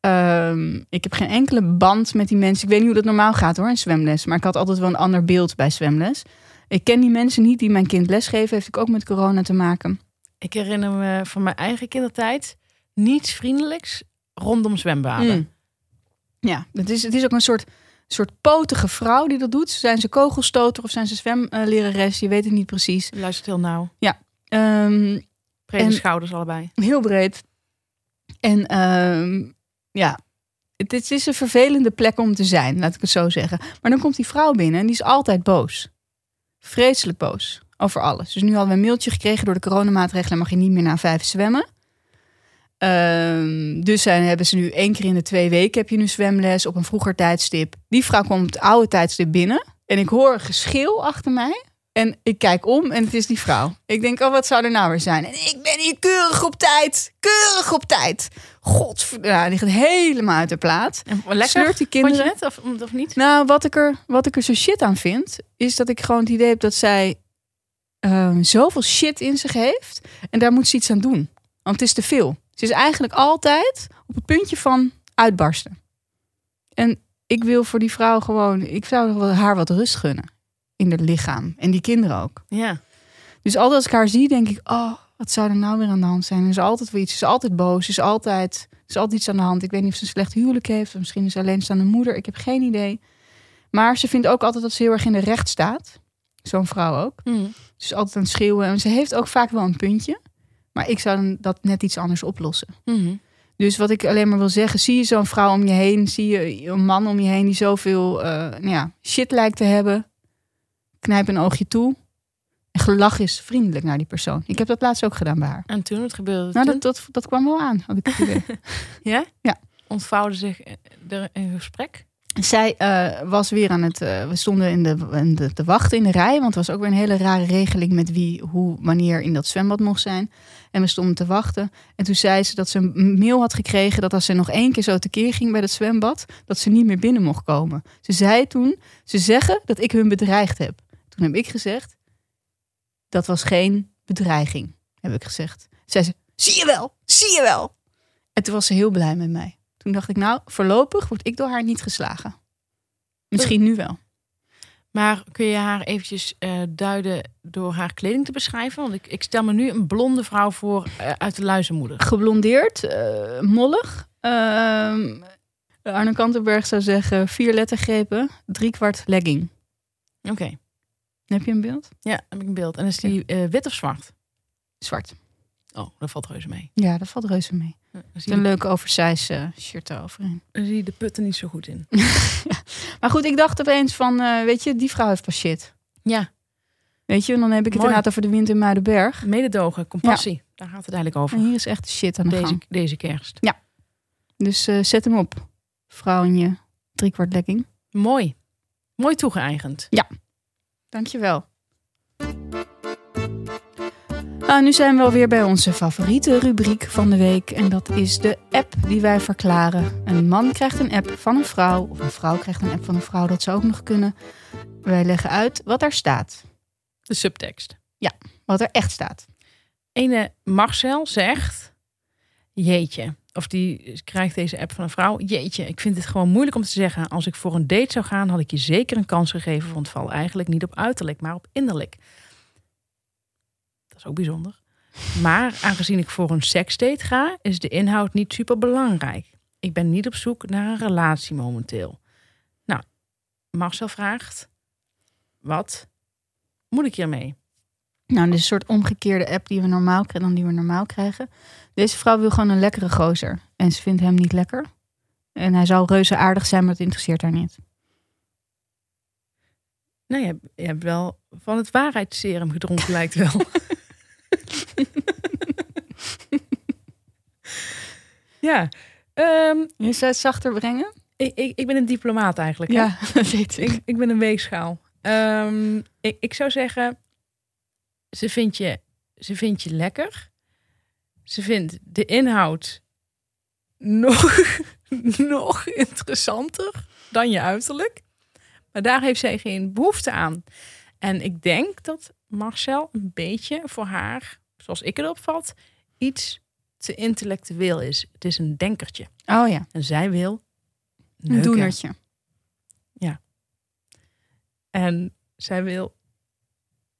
Ehm, ik heb geen enkele band met die mensen. Ik weet niet hoe dat normaal gaat hoor, in zwemles. Maar ik had altijd wel een ander beeld bij zwemles. Ik ken die mensen niet die mijn kind lesgeven. Heeft ook met corona te maken. Ik herinner me van mijn eigen kindertijd niets vriendelijks rondom zwembaden. Mm. Ja, het is, het is ook een soort, soort potige vrouw die dat doet. Zijn ze kogelstoter of zijn ze zwemlerares? Je weet het niet precies. Luistert heel nauw. Ehm, Brede En- schouders allebei. heel breed. En ehm, ja, het, is een vervelende plek om te zijn, laat ik het zo zeggen. Maar dan komt die vrouw binnen en die is altijd boos. Vreselijk boos over alles. Dus nu hadden we een mailtje gekregen door de coronamaatregelen mag je niet meer na vijf zwemmen. Ehm, dus hebben ze nu één keer in de twee weken heb je nu zwemles op een vroeger tijdstip. Die vrouw kwam op het oude tijdstip binnen. En ik hoor een geschil achter mij. En ik kijk om en het is die vrouw. Ik denk, oh, wat zou er nou weer zijn? En ik ben hier keurig op tijd. Keurig op tijd. God, ja, die gaat helemaal uit de plaat. En lekker? Sleurt die kinderen. het of, of niet? Nou, wat ik, er, wat ik er zo shit aan vind, is dat ik gewoon het idee heb dat zij ehm, zoveel shit in zich heeft. En daar moet ze iets aan doen. Want het is te veel. Ze is eigenlijk altijd op het puntje van uitbarsten. En ik wil voor die vrouw gewoon, ik zou haar wat rust gunnen. In haar lichaam. En die kinderen ook. Ja. Dus altijd als ik haar zie, denk ik, oh, wat zou er nou weer aan de hand zijn? Er is altijd weer iets. Ze is altijd boos. Is altijd, is altijd iets aan de hand. Ik weet niet of ze een slecht huwelijk heeft. Of misschien is ze alleenstaande moeder. Ik heb geen idee. Maar ze vindt ook altijd dat ze heel erg in de recht staat. Zo'n vrouw ook. Mm. Ze is altijd aan het schreeuwen. En ze heeft ook vaak wel een puntje. Maar ik zou dan dat net iets anders oplossen. Mhm. Dus wat ik alleen maar wil zeggen, zie je zo'n vrouw om je heen, zie je een man om je heen die zoveel eh, nou ja, shit lijkt te hebben, knijp een oogje toe en gelach is vriendelijk naar die persoon. Ik heb dat laatst ook gedaan bij haar. En toen, wat gebeurde Nou, dat, dat, dat kwam wel aan, had ik het idee. Ja? Ja. Ontvouwde zich er een gesprek? Zij eh, was weer aan het. eh, we stonden in de, in de, te wachten in de rij. Want er was ook weer een hele rare regeling met wie, hoe, wanneer in dat zwembad mocht zijn. En we stonden te wachten. En toen zei ze dat ze een mail had gekregen dat als ze nog één keer zo tekeer ging bij dat zwembad, dat ze niet meer binnen mocht komen. Ze zei toen: ze zeggen dat ik hun bedreigd heb. Toen heb ik gezegd: dat was geen bedreiging, heb ik gezegd. Zei ze: zie je wel, zie je wel. En toen was ze heel blij met mij. Toen dacht ik, nou, voorlopig word ik door haar niet geslagen. Misschien nu wel. Maar kun je haar eventjes eh, duiden door haar kleding te beschrijven? Want ik, ik stel me nu een blonde vrouw voor eh, uit de luizenmoeder. Geblondeerd, eh, mollig. Ehm Arno Kantenberg zou zeggen vier lettergrepen, driekwart legging. Oké, Heb je een beeld? ja, heb ik een beeld. En is die eh, wit of zwart? Zwart. Oh, dat valt reuze mee. Ja, dat valt reuze mee. Een leuke oversize eh, shirt eroverheen. dan zie je de putten niet zo goed in. Maar goed, ik dacht opeens van, eh, weet je, die vrouw heeft pas shit. Ja, Weet je, en dan heb ik het Mooi. inderdaad over de wind in Muidenberg. mededogen, compassie. Daar gaat het eigenlijk En over. hier is echt shit aan de Deze, gang. deze kerst. Dus eh, zet hem op. Vrouw in je driekwart lekking. Mooi. Mooi toegeëigend. Dankjewel. Nou, nu zijn we alweer bij onze favoriete rubriek van de week. En dat is de app die wij verklaren. Een man krijgt een app van een vrouw. Of een vrouw krijgt een app van een vrouw. Dat zou ook nog kunnen. Wij leggen uit wat er staat. De subtekst. Wat er echt staat. Ene Marcel zegt... Jeetje. Of die krijgt deze app van een vrouw. Jeetje, ik vind het gewoon moeilijk om te zeggen. Als ik voor een date zou gaan, had ik je zeker een kans gegeven. Want valt eigenlijk niet op uiterlijk, maar op innerlijk. Dat is ook bijzonder. Maar aangezien ik voor een seksdate ga, is de inhoud niet super belangrijk. Ik ben niet op zoek naar een relatie momenteel. Nou, Marcel vraagt: Wat moet ik hiermee? Nou, dit is een soort omgekeerde app die we normaal, krijgen dan die we normaal krijgen. Deze vrouw wil gewoon een lekkere gozer. En ze vindt hem niet lekker. En hij zou reuze aardig zijn, maar het interesseert haar niet. Nou, je hebt, je hebt wel van het waarheidsserum gedronken, lijkt wel. ja, ehm, Je zou het zachter brengen? ik, ik, ik ben een diplomaat eigenlijk. hè? Ja, dat weet ik. Ik, ik ben een weegschaal. Ehm, ik, ik zou zeggen, ze vindt, je, ze vindt je lekker. Ze vindt de inhoud nog, nog interessanter dan je uiterlijk. Maar daar heeft zij geen behoefte aan. En ik denk dat Marcel een beetje voor haar, zoals ik het opvat, iets te intellectueel is. Het is een denkertje. Oh ja, En zij wil een doenertje. En zij wil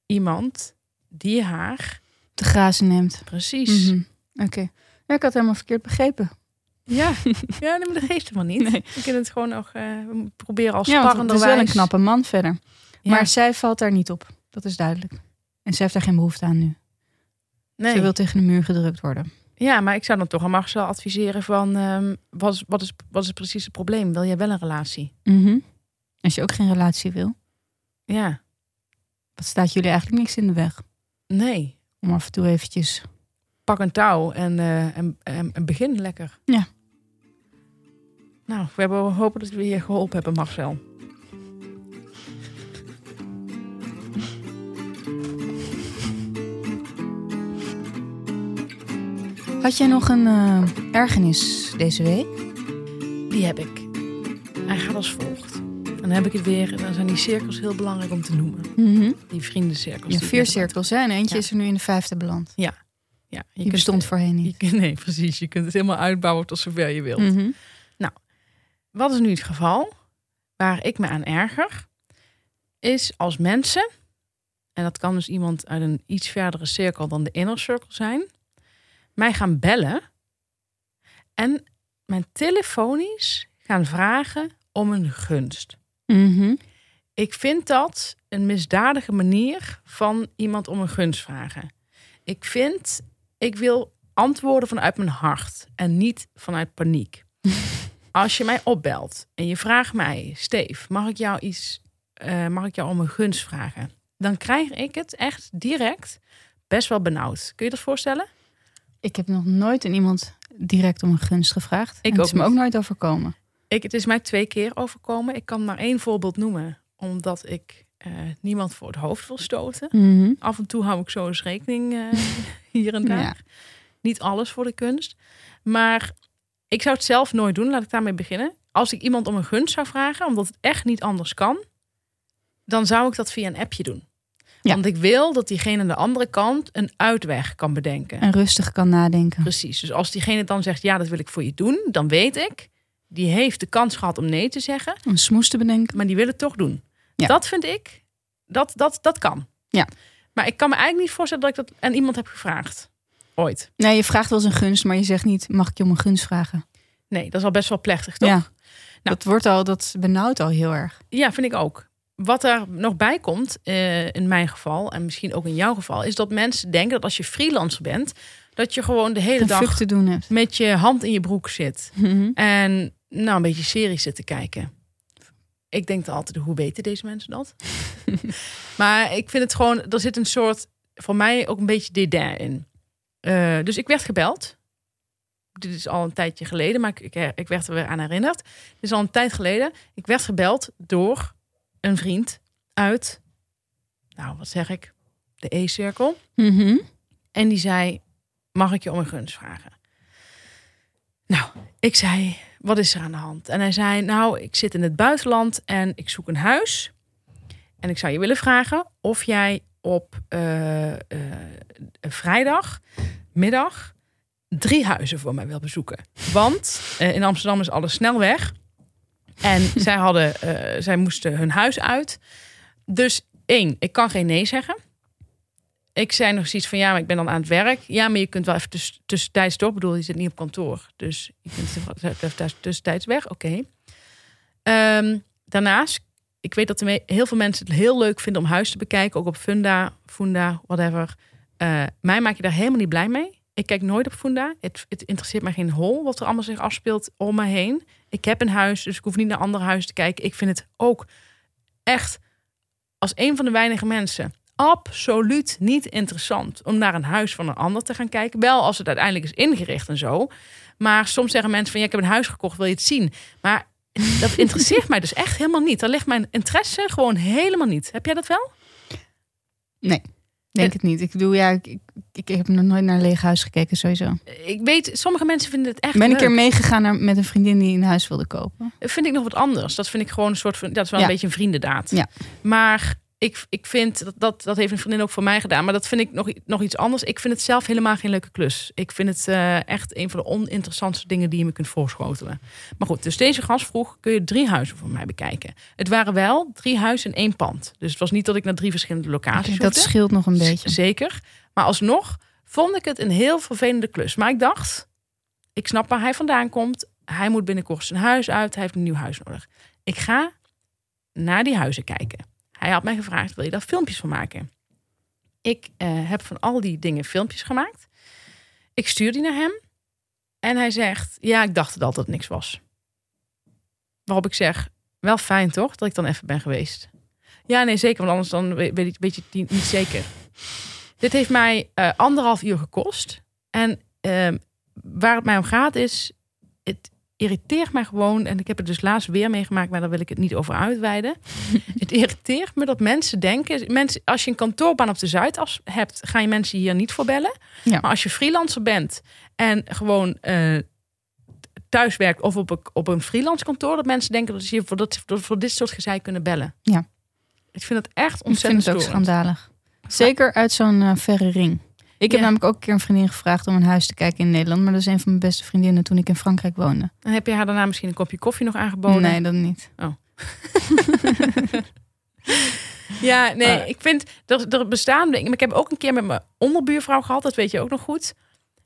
iemand die haar Te grazen neemt. precies. Mhm. Oké. Ja, ik had helemaal verkeerd begrepen. Ja, ja maar dat geeft helemaal niet. Nee. We kunnen het gewoon nog we proberen als Ja, sparrenderwijs. is wel een knappe man verder. Ja. Maar zij valt daar niet op. Dat is duidelijk. En zij heeft daar geen behoefte aan nu. nee. Ze wil tegen de muur gedrukt worden. Ja, maar ik zou dan toch aan Marcel adviseren van... ehm, wat, is, wat, is, wat is precies het probleem? Wil jij wel een relatie? Mhm. Als je ook geen relatie wil, Ja, wat staat jullie eigenlijk niks in de weg? Nee. Om af en toe eventjes... Pak een touw en, eh, en, en, en begin lekker. Ja. Nou, we hebben we hopen dat we je geholpen hebben, Marcel. Had jij nog een eh, ergernis deze week? Die heb ik. Hij gaat als volgt. Dan heb ik het weer. Dan zijn die cirkels heel belangrijk om te noemen. Die vriendencirkels. Ja, vier cirkels zijn. Eentje Ja. is er nu in de vijfde beland. Ja, je Die kunt- bestond voorheen niet. nee, precies. Je kunt het helemaal uitbouwen tot zover je wilt. Mhm. Wat is nu het geval? Waar ik me aan erger, is als mensen, en dat kan dus iemand uit een iets verdere cirkel dan de inner circle zijn, mij gaan bellen en mijn telefonisch gaan vragen om een gunst. Mhm. Ik vind dat een misdadige manier van iemand om een gunst vragen. Ik vind, ik wil antwoorden vanuit mijn hart en niet vanuit paniek. Als je mij opbelt en je vraagt mij, Steef, mag ik jou iets, eh, mag ik jou om een gunst vragen? Dan krijg ik het echt direct best wel benauwd. Kun je dat voorstellen? Ik heb nog nooit aan iemand direct om een gunst gevraagd. Ik en het ook is me niet. ook nooit overkomen. Ik, het is mij twee keer overkomen. Ik kan maar één voorbeeld noemen, omdat ik eh, niemand voor het hoofd wil stoten. Mhm. Af en toe hou ik zo eens rekening eh, hier en daar. Ja. Niet alles voor de kunst. Maar ik zou het zelf nooit doen. Laat ik daarmee beginnen. Als ik iemand om een gunst zou vragen, omdat het echt niet anders kan, dan zou ik dat via een appje doen. Ja. Want ik wil dat diegene aan de andere kant een uitweg kan bedenken. En rustig kan nadenken. Precies. Dus als diegene dan zegt, ja, dat wil ik voor je doen, dan weet ik, die heeft de kans gehad om nee te zeggen, Om smoes te bedenken. maar die wil het toch doen. Ja. Dat vind ik, dat, dat, dat kan. Ja. Maar ik kan me eigenlijk niet voorstellen dat ik dat aan iemand heb gevraagd. Ooit. Nee, je vraagt wel eens een gunst, maar je zegt niet, mag ik je om een gunst vragen? Nee, dat is al best wel plechtig, toch? Ja. Dat wordt al, dat benauwt al heel erg. Ja, vind ik ook. Wat er nog bij komt, eh, in mijn geval en misschien ook in jouw geval, is dat mensen denken dat als je freelancer bent, dat je gewoon de hele Een dag te doen hebt. met je hand in je broek zit. Mhm. En nou, een beetje series zitten kijken. Ik denk dan altijd, hoe weten deze mensen dat? maar ik vind het gewoon, er zit een soort, voor mij ook een beetje dédain in. Eh, dus ik werd gebeld. Dit is al een tijdje geleden, maar ik, ik, ik werd er weer aan herinnerd. Dit is al een tijd geleden. Ik werd gebeld door een vriend uit, nou wat zeg ik, de E-cirkel. Mhm. En die zei: Mag ik je om een gunst vragen? Nou, ik zei: Wat is er aan de hand? En hij zei: Nou, ik zit in het buitenland en ik zoek een huis. En ik zou je willen vragen of jij op eh, eh, een vrijdagmiddag drie huizen voor mij wil bezoeken. Want eh, in Amsterdam is alles snel weg. En zij, hadden, eh, zij moesten hun huis uit. Dus één, ik kan geen nee zeggen. Ik zei nog zoiets van ja, maar ik ben dan aan het werk. Ja, maar je kunt wel even tuss tussentijds door. Ik bedoel, je zit niet op kantoor. Dus je kunt tussentijds weg. Oké. Ehm, daarnaast, ik weet dat heel veel mensen het heel leuk vinden om huis te bekijken. Ook op Funda, Funda, whatever. Eh, mij maak je daar helemaal niet blij mee. Ik kijk nooit op Funda. Het, het interesseert me geen hol wat er allemaal zich afspeelt om me heen. Ik heb een huis, dus ik hoef niet naar andere huizen te kijken. Ik vind het ook echt als een van de weinige mensen absoluut niet interessant om naar een huis van een ander te gaan kijken. Wel als het uiteindelijk is ingericht en zo. Maar soms zeggen mensen van ja, ik heb een huis gekocht, wil je het zien? Maar dat interesseert mij dus echt helemaal niet. Daar ligt mijn interesse gewoon helemaal niet. Heb jij dat wel? Nee, denk En- het niet. Ik bedoel, ja, ik, ik, ik heb nog nooit naar een leeg huis gekeken, sowieso. Ik weet, sommige mensen vinden het echt Ik ben een leuk. keer meegegaan naar, met een vriendin die een huis wilde kopen. Dat vind ik nog wat anders. Dat vind ik gewoon een soort van. Dat is wel Ja. een beetje een vriendendaad. Ja. Maar ik, ik vind dat, dat. Dat heeft een vriendin ook voor mij gedaan. Maar dat vind ik nog, nog iets anders. Ik vind het zelf helemaal geen leuke klus. Ik vind het eh, echt een van de oninteressantste dingen die je me kunt voorschotelen. Maar goed, dus deze gast vroeg: kun je drie huizen voor mij bekijken? Het waren wel drie huizen in één pand. Dus het was niet dat ik naar drie verschillende locaties dat scheelt nog een beetje. Zeker. Maar alsnog vond ik het een heel vervelende klus. Maar ik dacht, ik snap waar hij vandaan komt. Hij moet binnenkort zijn huis uit. Hij heeft een nieuw huis nodig. Ik ga naar die huizen kijken. Hij had mij gevraagd, wil je daar filmpjes van maken? Ik eh, heb van al die dingen filmpjes gemaakt. Ik stuur die naar hem. En hij zegt, ja, ik dacht dat het niks was. Waarop ik zeg, wel fijn toch, dat ik dan even ben geweest. Ja, nee, zeker, want anders dan weet, ik- weet je niet zeker. Dit heeft mij eh, anderhalf uur gekost. En ehm, waar het mij om gaat is, het irriteert mij gewoon, en ik heb het dus laatst weer meegemaakt, maar daar wil ik het niet over uitweiden. het irriteert me dat mensen denken, mensen, als je een kantoorbaan op de Zuidas hebt, ga je mensen hier niet voor bellen. Ja. Maar als je freelancer bent en gewoon eh, thuis werkt of op een, op een freelance kantoor, dat mensen denken dat ze je voor, dat, voor dit soort gezeik kunnen bellen. Ja. Ik vind het echt Ik vind ontzettend het ook schandalig. Zeker uit zo'n eh, verre ring. Ik heb namelijk ook een keer een vriendin gevraagd om een huis te kijken in Nederland. Maar dat is een van mijn beste vriendinnen toen ik in Frankrijk woonde. En heb je haar daarna misschien een kopje koffie nog aangeboden? Nee, dat niet. Ja, nee, Ah. ik vind er, er bestaan dingen. Ik heb ook een keer met mijn onderbuurvrouw gehad, dat weet je ook nog goed.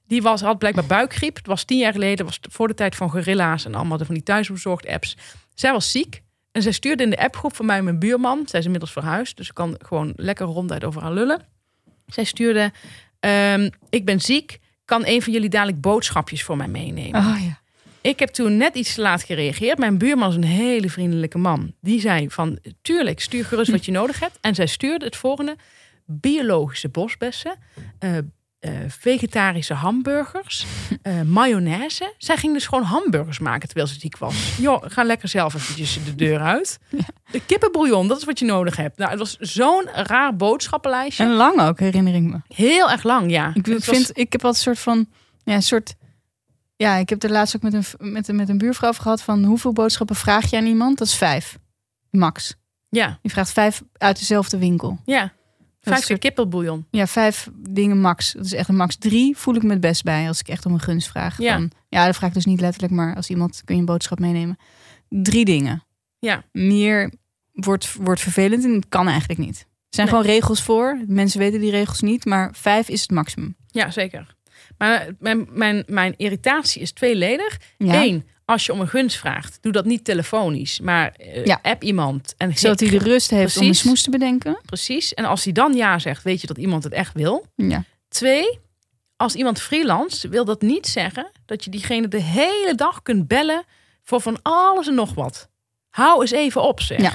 Die was, had blijkbaar buikgriep. Het was tien jaar geleden, was voor de tijd van gorilla's en allemaal van die thuisbezorgd apps. Zij was ziek en zij stuurde in de appgroep van mij en mijn buurman. Zij is inmiddels verhuisd, dus ik kan gewoon lekker ronduit over haar lullen. Zij stuurde: ehm, Ik ben ziek, kan een van jullie dadelijk boodschapjes voor mij meenemen? Oh ja. Ik heb toen net iets te laat gereageerd. Mijn buurman is een hele vriendelijke man. Die zei van, tuurlijk, stuur gerust wat je nodig hebt. En zij stuurde het volgende. Biologische bosbessen. eh, eh, vegetarische hamburgers. eh, mayonaise. Zij ging dus gewoon hamburgers maken terwijl ze ziek was. Joh, ga lekker zelf eventjes de deur uit. De kippenbouillon, dat is wat je nodig hebt. Nou, het was zo'n raar boodschappenlijstje. En lang ook, herinner ik me. Heel erg lang, ja. Ik was- vind, ik heb een soort van, ja, een soort, ja, ik heb er laatst ook met een, met, een- met een buurvrouw over gehad van hoeveel boodschappen vraag je aan iemand? Dat is vijf, max. Ja, Je vraagt vijf uit dezelfde winkel. ja. Vijf keer kippenbouillon. Ja, vijf dingen max. Dat is echt een max. Drie voel ik me het best bij als ik echt om een gunst vraag. Ja. Van, ja, dat vraag ik dus niet letterlijk, maar als iemand kun je een boodschap meenemen. Drie dingen. Ja. Meer wordt, wordt vervelend en kan eigenlijk niet. Er zijn Nee. gewoon regels voor. Mensen weten die regels niet, maar vijf is het maximum. Ja, zeker. Maar mijn, mijn, mijn irritatie is tweeledig. Ja. Eén, als je om een gunst vraagt, doe dat niet telefonisch, maar eh, Ja. app iemand. En Zodat hij de rust heeft om een Precies. smoes te bedenken. Precies. En als hij dan ja zegt, weet je dat iemand het echt wil. Ja. Twee, als iemand freelance, wil dat niet zeggen dat je diegene de hele dag kunt bellen voor van alles en nog wat. Hou eens even op, zeg. Ja.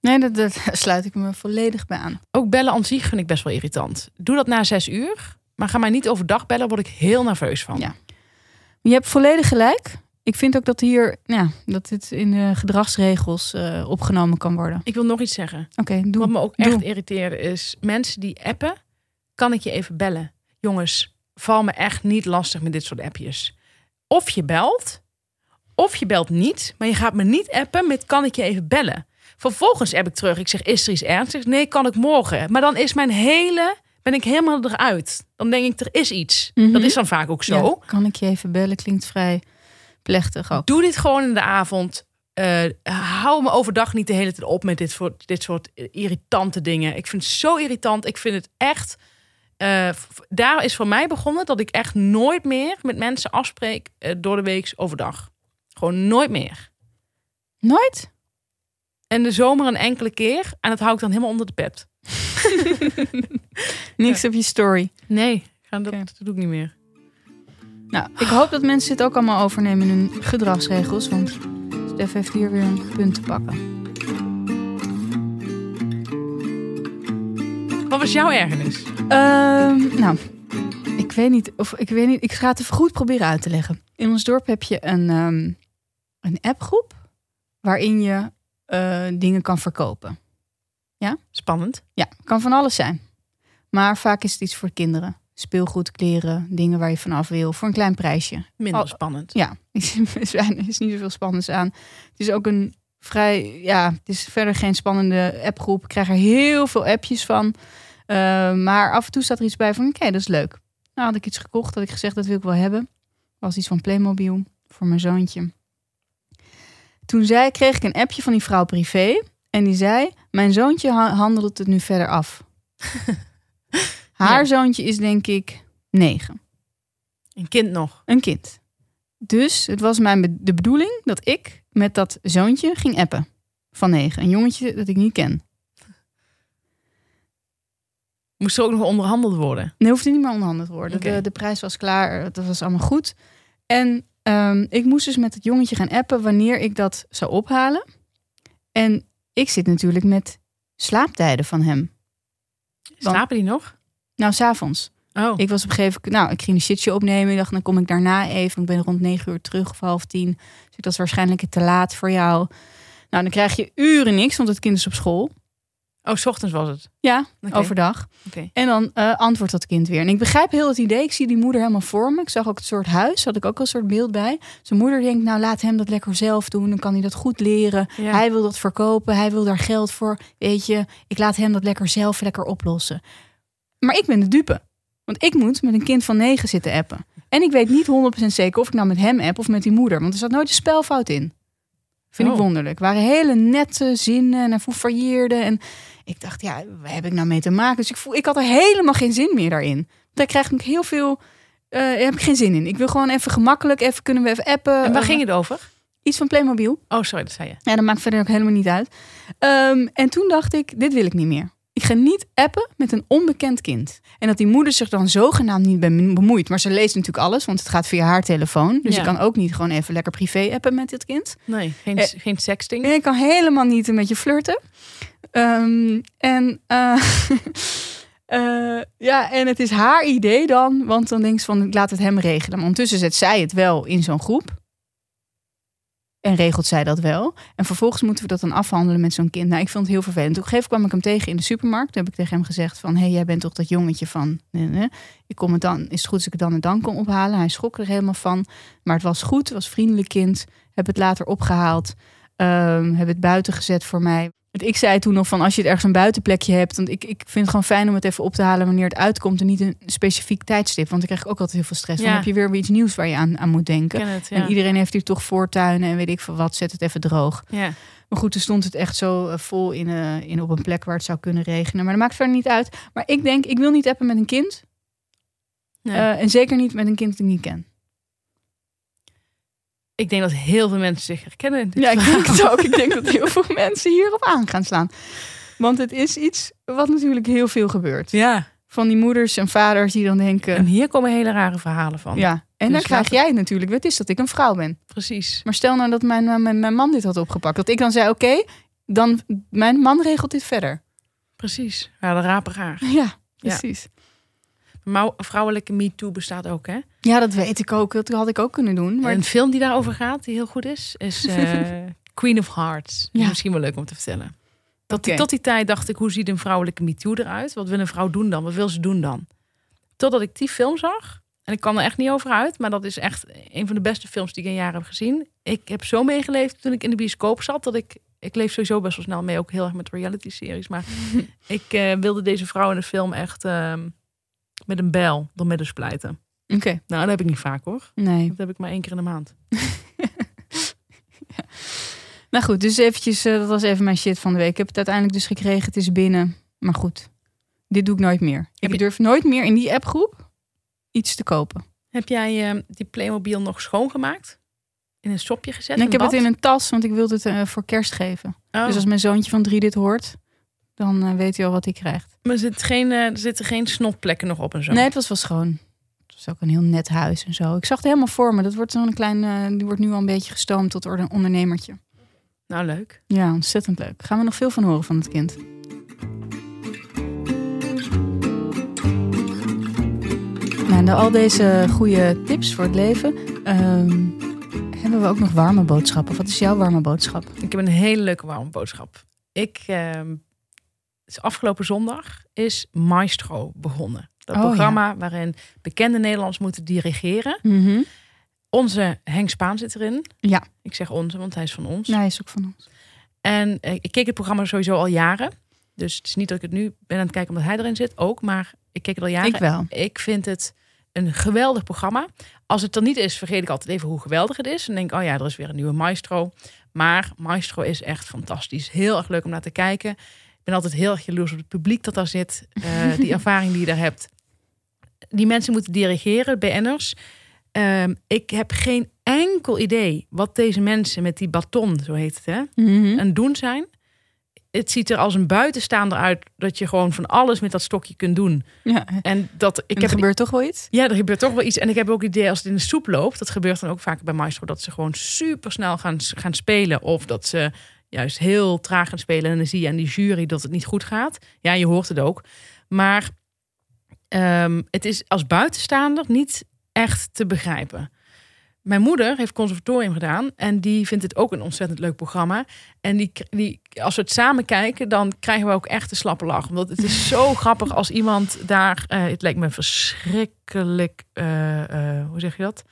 Nee, dat, dat sluit ik me volledig bij aan. Ook bellen aan zich vind ik best wel irritant. Doe dat na zes uur, maar ga mij niet overdag bellen, word ik heel nerveus van. Ja. Je hebt volledig gelijk. Ik vind ook dat hier, ja, dat dit in de gedragsregels eh, opgenomen kan worden. Ik wil nog iets zeggen. Oké, doe. Wat me ook Doe. echt irriteerde is mensen die appen. Kan ik je even bellen? Jongens, val me echt niet lastig met dit soort appjes. Of je belt, of je belt niet, maar je gaat me niet appen met kan ik je even bellen? Vervolgens app ik terug. Ik zeg, is er iets ernstigs? Nee, kan ik morgen. Maar dan is mijn hele, ben ik helemaal eruit. Dan denk ik, er is iets. Mhm. Dat is dan vaak ook zo. Ja, kan ik je even bellen? Klinkt vrij plechtig ook. Doe dit gewoon in de avond. Eh, hou me overdag niet de hele tijd op met dit soort, dit soort irritante dingen. Ik vind het zo irritant. Ik vind het echt. eh, daar is voor mij begonnen dat ik echt nooit meer met mensen afspreek eh, door de week overdag. Gewoon nooit meer. Nooit? En de zomer een enkele keer. En dat hou ik dan helemaal onder de pet. Niks op je story. Nee, dat, dat doe ik niet meer. Nou, ik hoop dat mensen dit ook allemaal overnemen in hun gedragsregels. Want Stef heeft hier weer een punt te pakken. Wat was jouw ergernis? Ehm, nou, ik weet niet of ik weet niet. Ik ga het even goed proberen uit te leggen. In ons dorp heb je een, ehm, een appgroep waarin je eh, dingen kan verkopen. Spannend. Ja, kan van alles zijn. Maar vaak is het iets voor kinderen. Speelgoed, kleren, dingen waar je vanaf wil voor een klein prijsje. Minder spannend. Ja, er zijn- is niet zoveel spannends aan. Het is ook een vrij, ja, het is verder geen spannende appgroep. Ik krijg er heel veel appjes van. Eh, maar af en toe staat er iets bij van, oké, dat is leuk. Nou had ik iets gekocht, had ik gezegd, dat wil ik wel hebben. Was iets van Playmobil voor mijn zoontje. Toen zei, kreeg ik een appje van die vrouw privé. En die zei, mijn zoontje ha- handelt het nu verder af. Haar Ja. zoontje is denk ik negen Een kind nog. een kind. Dus het was mijn be- de bedoeling dat ik met dat zoontje ging appen. Van negen. Een jongetje dat ik niet ken. Moest er ook nog onderhandeld worden. Nee, hoefde niet meer onderhandeld worden. De, de prijs was klaar. Dat was allemaal goed. En ehm, ik moest dus met het jongetje gaan appen wanneer ik dat zou ophalen. En ik zit natuurlijk met slaaptijden van hem. Dan- Slapen die nog? Nou, s'avonds. Oh. Ik was op een gegeven moment, nou, ik ging een shitje opnemen. Ik dacht, dan kom ik daarna even. Ik ben rond negen uur terug of half tien. Dus ik, dat is waarschijnlijk te laat voor jou. Nou, dan krijg je uren niks, want het kind is op school. Oh, s ochtends was het. Ja, overdag. Oké. En dan eh, antwoordt dat kind weer. En ik begrijp heel het idee. Ik zie die moeder helemaal voor me. Ik zag ook het soort huis. Had ik ook een soort beeld bij. Zijn moeder denkt, nou laat hem dat lekker zelf doen. Dan kan hij dat goed leren. Ja. Hij wil dat verkopen. Hij wil daar geld voor. Weet je, ik laat hem dat lekker zelf lekker oplossen. Maar ik ben de dupe. Want ik moet met een kind van negen zitten appen. En ik weet niet 100% zeker of ik nou met hem app of met die moeder. Want er zat nooit een spelfout in. Vind ik Oh. wonderlijk. Het waren hele nette zinnen en hij foefailleerde. En ik dacht, ja, waar heb ik nou mee te maken? Dus ik, voel, ik had er helemaal geen zin meer daarin. Daar krijg ik heel veel... eh heb ik geen zin in. Ik wil gewoon even gemakkelijk, even kunnen we even appen. En waar Eh, ging het over? Iets van Playmobil. Oh, sorry, dat zei je. Ja, dat maakt verder ook helemaal niet uit. Ehm, en toen dacht ik, dit wil ik niet meer. Ik ga niet appen met een onbekend kind. En dat die moeder zich dan zogenaamd niet be- bemoeit. Maar ze leest natuurlijk alles, want het gaat via haar telefoon. Dus Ja. je kan ook niet gewoon even lekker privé appen met dit kind. Nee, geen, Eh, geen sexting. En ik kan helemaal niet met je flirten. Ehm, en, eh, eh, ja, en het is haar idee dan. Want dan denkt ze van, ik laat het hem regelen. Maar ondertussen zet zij het wel in zo'n groep. En regelt zij dat wel. En vervolgens moeten we dat dan afhandelen met zo'n kind. Nou, ik vond het heel vervelend. Toen gegeven kwam ik hem tegen in de supermarkt. Toen heb ik tegen hem gezegd van... hé, hey, jij bent toch dat jongetje van... Nee. Ik kom het dan, is het goed als ik het dan en dan kom ophalen? Hij schrok er helemaal van. Maar het was goed, het was een vriendelijk kind. Heb het later opgehaald. Ehm heb het buiten gezet voor mij. Want Ik zei toen nog van als je het ergens een buitenplekje hebt. Want ik, ik vind het gewoon fijn om het even op te halen wanneer het uitkomt. En niet een specifiek tijdstip. Want dan krijg ik ook altijd heel veel stress. Ja. Dan heb je weer iets nieuws waar je aan, aan moet denken. ken het, ja. En iedereen heeft hier toch voortuinen en weet ik veel wat. Zet het even droog. ja. Maar goed, er stond het echt zo eh, vol in, eh, in op een plek waar het zou kunnen regenen. Maar dat maakt verder niet uit. Maar ik denk, ik wil niet appen met een kind. Nee. Eh, en zeker niet met een kind dat ik niet ken. Ik denk dat heel veel mensen zich herkennen. in dit Ja, ik denk het ook. Ik denk dat heel veel mensen hierop aan gaan slaan. Want het is iets wat natuurlijk heel veel gebeurt. Ja, Van die moeders en vaders die dan denken... En hier komen hele rare verhalen van. ja, en dan Dus krijg laten- jij natuurlijk, wat is dat ik een vrouw ben. Precies. Maar stel nou dat mijn, mijn, mijn man dit had opgepakt. Dat ik dan zei, oké, dan mijn man regelt dit verder. Precies. Ja, de rapen raar. Ja, precies. Vrouwelijke MeToo bestaat ook, hè? Ja, dat weet ik ook. Dat had ik ook kunnen doen. Maar Een film die daarover gaat, die heel goed is, is eh, Queen of Hearts. Ja. misschien wel leuk om te vertellen. Tot, die, tot die tijd dacht ik, hoe ziet een vrouwelijke MeToo eruit? Wat wil een vrouw doen dan? Wat wil ze doen dan? Totdat ik die film zag. En ik kan er echt niet over uit. Maar dat is echt een van de beste films die ik in jaren heb gezien. Ik heb zo meegeleefd toen ik in de bioscoop zat. Dat ik, ik leef sowieso best wel snel mee. Ook heel erg met reality series. Maar ik eh, wilde deze vrouw in de film echt ehm, met een bijl door midden splijten. Oké, Nou, dat heb ik niet vaak hoor. nee. Dat heb ik maar één keer in de maand. Nou goed, dus eventjes, eh, dat was even mijn shit van de week. Ik heb het uiteindelijk dus gekregen, het is binnen. Maar goed, dit doe ik nooit meer. Heb Ik je- durf nooit meer in die appgroep iets te kopen. Heb jij eh, die Playmobil nog schoongemaakt? In een sopje gezet? En ik heb een het in een tas, want ik wilde het eh, voor kerst geven. Oh. Dus als mijn zoontje van drie dit hoort, dan eh, weet hij al wat hij krijgt. Maar er, zit geen, eh, er zitten geen snotplekken nog op en zo. Nee, het was wel schoon. Het was ook een heel net huis en zo. Ik zag het helemaal voor me. Dat wordt zo'n klein, eh, die wordt nu al een beetje gestoomd tot orde- ondernemertje. Nou, leuk. Ja, ontzettend leuk. Gaan we nog veel van horen van het kind. Nou, na al deze goede tips voor het leven, ehm, hebben we ook nog warme boodschappen. Wat is jouw warme boodschap? Ik heb een hele leuke warme boodschap. Ik, ehm, afgelopen zondag is Maestro begonnen. Dat Oh, programma waarin bekende Nederlanders moeten dirigeren. Onze Henk Spaan zit erin. Ja. Ik zeg onze, want hij is van ons. Hij is ook van ons. En eh, ik keek het programma sowieso al jaren. Dus het is niet dat ik het nu ben aan het kijken omdat hij erin zit. Ook, maar ik keek het al jaren. Ik wel. Ik vind het een geweldig programma. Als het er niet is, vergeet ik altijd even hoe geweldig het is. En denk, oh ja, er is weer een nieuwe Maestro. Maar Maestro is echt fantastisch. Heel erg leuk om naar te kijken. Ben altijd heel erg jaloers op het publiek dat daar zit. Eh, die ervaring die je daar hebt. Die mensen moeten dirigeren, BN'ers. Ehm, ik heb geen enkel idee wat deze mensen met die baton, zo heet het, hè, aan het doen zijn. Het ziet er als een buitenstaander uit dat je gewoon van alles met dat stokje kunt doen. Ja. En dat ik Ik heb gebeurt toch wel iets? ja, er gebeurt toch wel iets. En ik heb ook het idee als het in de soep loopt, dat gebeurt dan ook vaak bij Maestro, dat ze gewoon super snel gaan, gaan spelen. Of dat ze juist heel traag gaan spelen. En dan zie je aan die jury dat het niet goed gaat. Ja, je hoort het ook. Maar ehm, het is als buitenstaander niet echt te begrijpen. Mijn moeder heeft conservatorium gedaan en die vindt het ook een ontzettend leuk programma. En die, die, als we het samen kijken, dan krijgen we ook echt een slappe lach. Omdat het is zo grappig als iemand daar, eh, het lijkt me verschrikkelijk, eh, eh, hoe zeg je dat?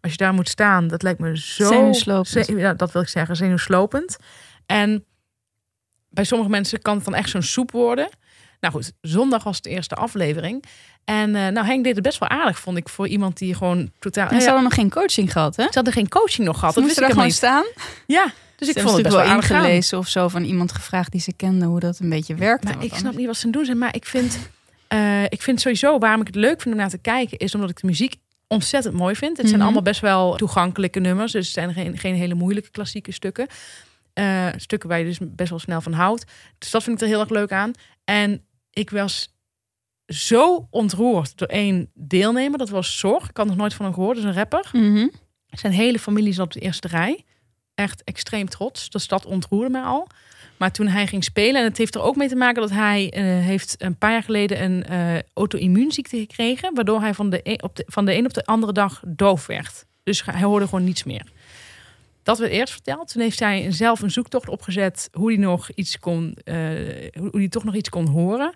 Als je daar moet staan, dat lijkt me zo... Zenuwslopend. Ze- ja, dat wil ik zeggen, zenuwslopend. En bij sommige mensen kan het dan echt zo'n soep worden. Nou goed, zondag was de eerste aflevering. En eh, nou, Henk deed het best wel aardig, vond ik, voor iemand die gewoon totaal... En Nou ze ja, hadden nog geen coaching gehad, hè? ze hadden geen coaching nog gehad. Ze Dat wist moesten helemaal gewoon niet. staan. Ja, dus ik vond het best wel aardig of zo van iemand gevraagd die ze kende hoe dat een beetje werkte. Maar Want ik snap niet wat ze doen zijn. Maar ik vind, eh, ik vind sowieso waarom ik het leuk vind om naar te kijken, is omdat ik de muziek ontzettend mooi vind. Het zijn Mhm. allemaal best wel toegankelijke nummers. Dus het zijn geen, geen hele moeilijke klassieke stukken. Eh, stukken waar je dus best wel snel van houdt. Dus dat vind ik er heel erg leuk aan. En ik was zo ontroerd door één deelnemer. Dat was Zorg. Ik had nog nooit van hem gehoord. Dat is een rapper. Mhm. Zijn hele familie zat op de eerste rij. Echt extreem trots. Dus dat ontroerde mij al. Maar toen hij ging spelen, en het heeft er ook mee te maken dat hij eh, heeft een paar jaar geleden een eh auto-immuunziekte gekregen, waardoor hij van de, een, op de, van de een op de andere dag doof werd. Dus hij hoorde gewoon niets meer. Dat werd eerst verteld. Toen heeft hij zelf een zoektocht opgezet hoe hij nog iets kon, eh, hoe hij toch nog iets kon horen.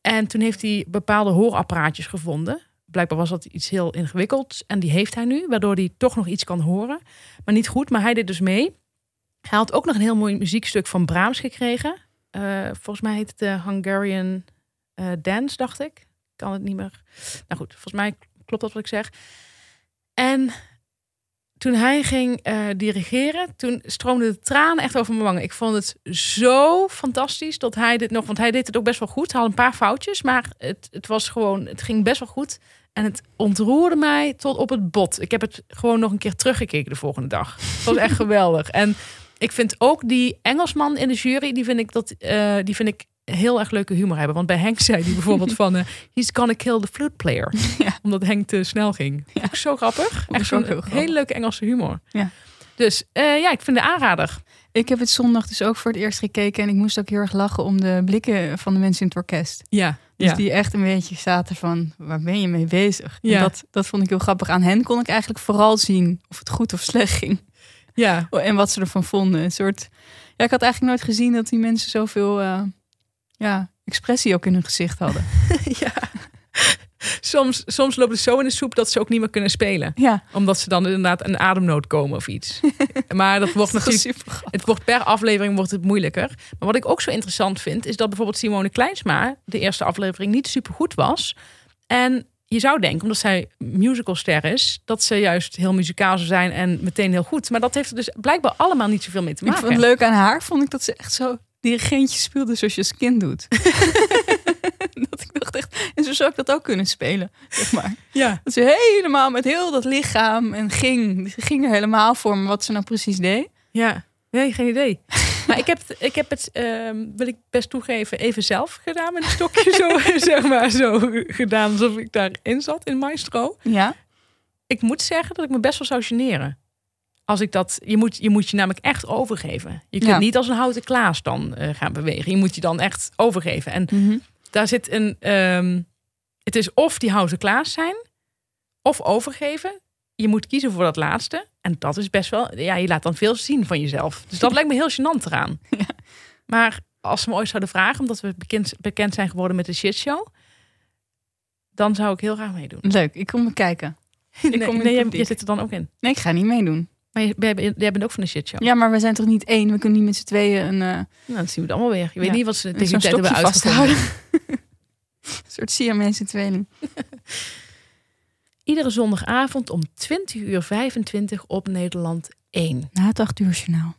En toen heeft hij bepaalde hoorapparaatjes gevonden. Blijkbaar was dat iets heel ingewikkelds. En die heeft hij nu, waardoor hij toch nog iets kan horen. Maar niet goed, maar hij deed dus mee. Hij had ook nog een heel mooi muziekstuk van Brahms gekregen. Eh, volgens mij heet het de Hungarian eh, Dance, dacht ik. Kan het niet meer. Nou goed, volgens mij klopt dat wat ik zeg. En toen hij ging eh, dirigeren, toen stroomden de tranen echt over mijn wangen. Ik vond het zo fantastisch dat hij dit nog, want hij deed het ook best wel goed. Hij had een paar foutjes, maar het, het was gewoon, het ging best wel goed. En het ontroerde mij tot op het bot. Ik heb het gewoon nog een keer teruggekeken de volgende dag. Het was echt geweldig. En ik vind ook die Engelsman in de jury, die vind ik, dat, eh, die vind ik heel erg leuke humor hebben. Want bij Henk zei hij bijvoorbeeld van... eh, he's gonna kill the flute player. Ja. Omdat Henk te snel ging. Ik zo grappig. Echt ook zo'n grappig. hele leuke Engelse humor. Ja. Dus eh, ja, ik vind de aanrader. Ik heb het zondag dus ook voor het eerst gekeken. En ik moest ook heel erg lachen om de blikken van de mensen in het orkest. Ja, Dus ja. die echt een beetje zaten van, waar ben je mee bezig? En Ja. dat, dat vond ik heel grappig. Aan hen kon ik eigenlijk vooral zien of het goed of slecht ging. ja. En wat ze ervan vonden. Een soort, ja, ik had eigenlijk nooit gezien dat die mensen zoveel eh, ja, expressie ook in hun gezicht hadden. ja. Soms, soms loopt het zo in de soep dat ze ook niet meer kunnen spelen. Ja, Omdat ze dan inderdaad een ademnood komen of iets. maar dat wordt dat natuurlijk. Het wordt per aflevering wordt het moeilijker. Maar wat ik ook zo interessant vind, is dat bijvoorbeeld Simone Kleinsma de eerste aflevering niet super goed was. En je zou denken, omdat zij musicalster is, dat ze juist heel muzikaal zou zijn en meteen heel goed. Maar dat heeft er dus blijkbaar allemaal niet zoveel mee te Ik maken. vond het leuk aan haar, vond ik dat ze echt zo dirigentje speelde zoals je als kind doet. dat ik dacht echt, en zo zou ik dat ook kunnen spelen, zeg maar. Ja. Dat ze helemaal met heel dat lichaam en ging. Ze ging er helemaal voor, maar wat ze nou precies deed. Ja, nee, geen idee. Maar ik heb het, ik heb het ehm, wil ik best toegeven, even zelf gedaan met een stokje. zo, zeg maar, zo gedaan alsof ik daarin zat in Maestro. Ja, ik moet zeggen dat ik me best wel zou generen. Als ik dat, je moet, je moet je namelijk echt overgeven. Je kunt Ja. niet als een houten klaas dan eh, gaan bewegen. Je moet je dan echt overgeven. En Mhm. daar zit een, ehm, het is of die houten klaas zijn, of overgeven. Je moet kiezen voor dat laatste. En dat is best wel, ja, je laat dan veel zien van jezelf. Dus dat lijkt me heel gênant eraan. Ja. Maar als ze me ooit zouden vragen, omdat we bekend, bekend zijn geworden met de shitshow, dan zou ik heel graag meedoen. leuk. Ik kom kijken. Nee, kom nee, publiek. jij zit er dan ook in. Nee, ik ga niet meedoen. Maar jij bent- ook van de shitshow. Ja, maar we zijn toch niet één? We kunnen niet met z'n tweeën een, eh, Nou, dan zien we het allemaal weer. Je weet Ja. niet wat ze tegen die tijd hebben vasthouden. een soort Siamese tweeling. Iedere zondagavond om 20 uur 25 op Nederland 1. Na het acht uur journaal.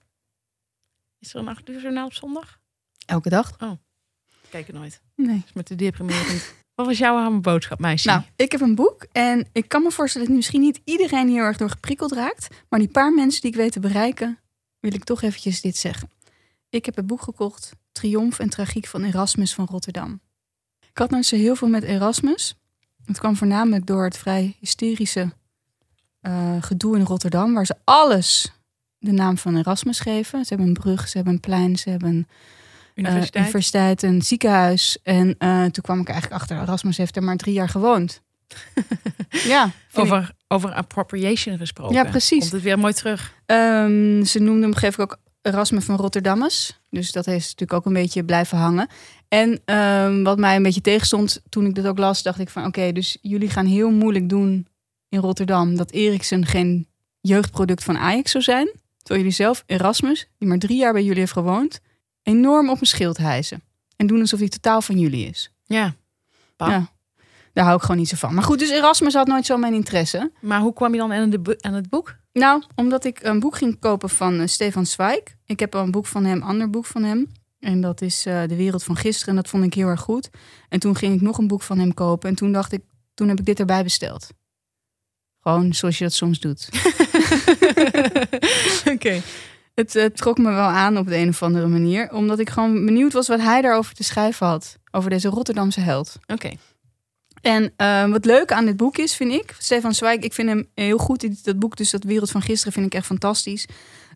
Is er een 8 uur journaal op zondag? Elke dag? Kijk er nooit. Nee. is met de deprimerend. Wat was jouw arme boodschap, meisje? Nou, ik heb een boek en ik kan me voorstellen dat misschien niet iedereen heel erg door geprikkeld raakt. Maar die paar mensen die ik weet te bereiken, wil ik toch eventjes dit zeggen. Ik heb het boek gekocht, Triomf en Tragiek van Erasmus van Rotterdam. Ik had nooit zo heel veel met Erasmus. Het kwam voornamelijk door het vrij hysterische eh, gedoe in Rotterdam, waar ze alles de naam van Erasmus geven. Ze hebben een brug, ze hebben een plein, ze hebben eh, Universiteit. een ziekenhuis. En eh, toen kwam ik eigenlijk achter, Erasmus heeft er maar drie jaar gewoond. ja, ik- over, over appropriation gesproken. Ja, precies. Komt het weer mooi terug. Ehm, ze noemden hem geef ik ook Erasmus van Rotterdammus. Dus dat is natuurlijk ook een beetje blijven hangen. En ehm, wat mij een beetje tegenstond toen ik dit ook las, dacht ik van oké, dus jullie gaan heel moeilijk doen in Rotterdam dat Eriksen geen jeugdproduct van Ajax zou zijn. Terwijl jullie zelf Erasmus, die maar drie jaar bij jullie heeft gewoond, enorm op een schild hijsen. En doen alsof hij totaal van jullie is. Ja. Ja. Daar hou ik gewoon niet zo van. Maar goed, dus Erasmus had nooit zo mijn interesse. Maar hoe kwam je dan aan, de, bo- aan het boek? Nou, omdat ik een boek ging kopen van eh, Stefan Zweig. Ik heb al een boek van hem, ander boek van hem. En dat is eh, De Wereld van Gisteren. En dat vond ik heel erg goed. En toen ging ik nog een boek van hem kopen. En toen dacht ik, toen heb ik dit erbij besteld. Gewoon zoals je dat soms doet. Oké. Het eh, trok me wel aan op de een of andere manier. Omdat ik gewoon benieuwd was wat hij daarover te schrijven had. Over deze Rotterdamse held. Oké. En eh, wat leuk aan dit boek is, vind ik, Stefan Zweig, ik vind hem heel goed. Die- Dat boek, dus dat Wereld van Gisteren, vind ik echt fantastisch.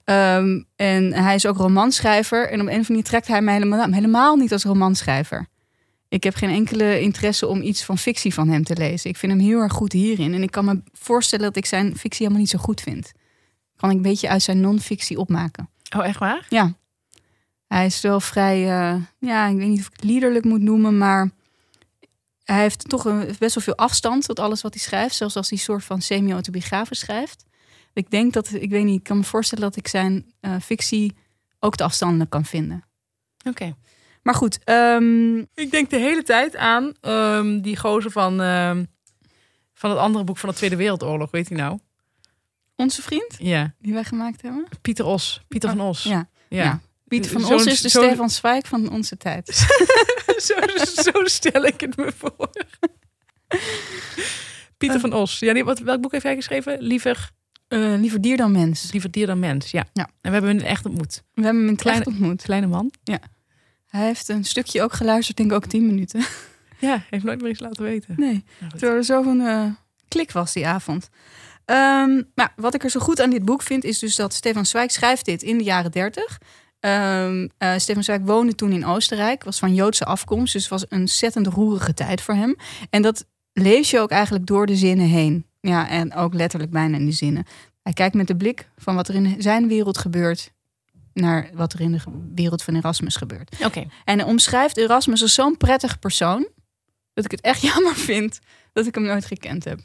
Ehm, en hij is ook romanschrijver. En op een of andere manier trekt hij mij helemaal, helemaal niet als romanschrijver. Ik heb geen enkele interesse om iets van fictie van hem te lezen. Ik vind hem heel erg goed hierin. En ik kan me voorstellen dat ik zijn fictie helemaal niet zo goed vind. Kan ik een beetje uit zijn non-fictie opmaken. Oh, echt waar? Ja. Hij is wel vrij, eh, ja, ik weet niet of ik het liederlijk moet noemen, maar hij heeft toch een, best wel veel afstand tot alles wat hij schrijft. Zelfs als hij soort van semi-autobiografisch schrijft. Ik denk dat, ik weet niet, ik kan me voorstellen dat ik zijn eh, fictie ook te afstandelijk kan vinden. Oké. Maar goed, ehm, Ik denk de hele tijd aan ehm, die gozer van, ehm, van het andere boek van de Tweede Wereldoorlog. Weet hij nou? Onze vriend Ja. die wij gemaakt hebben. Pieter Os. Pieter van Os. Ja, Ja. ja. Piet van Os is de Stefan Zweig van onze tijd. zo, zo stel ik het me voor. Pieter van Os. Ja, wat, welk boek heeft jij geschreven? Liever, Eh, liever dier dan mens. liever dier dan mens. Ja. Ja. En we hebben hem echt ontmoet. We hebben hem in het Kleine- echt ontmoet. Kleine man. Hij heeft een stukje ook geluisterd, denk ik ook tien minuten. Ja, heeft nooit meer iets laten weten. Nee, Nou, terwijl er zo'n eh klik was die avond. Ehm, maar wat ik er zo goed aan dit boek vind, is dus dat Stefan Zweig schrijft dit in de jaren dertig. Ehm eh, Stefan Zweig woonde toen in Oostenrijk, was van Joodse afkomst, dus het was een ontzettend roerige tijd voor hem. En dat lees je ook eigenlijk door de zinnen heen. Ja, en ook letterlijk bijna in de zinnen. Hij kijkt met de blik van wat er in zijn wereld gebeurt naar wat er in de wereld van Erasmus gebeurt. Oké. En hij omschrijft Erasmus als zo'n prettige persoon dat ik het echt jammer vind dat ik hem nooit gekend heb.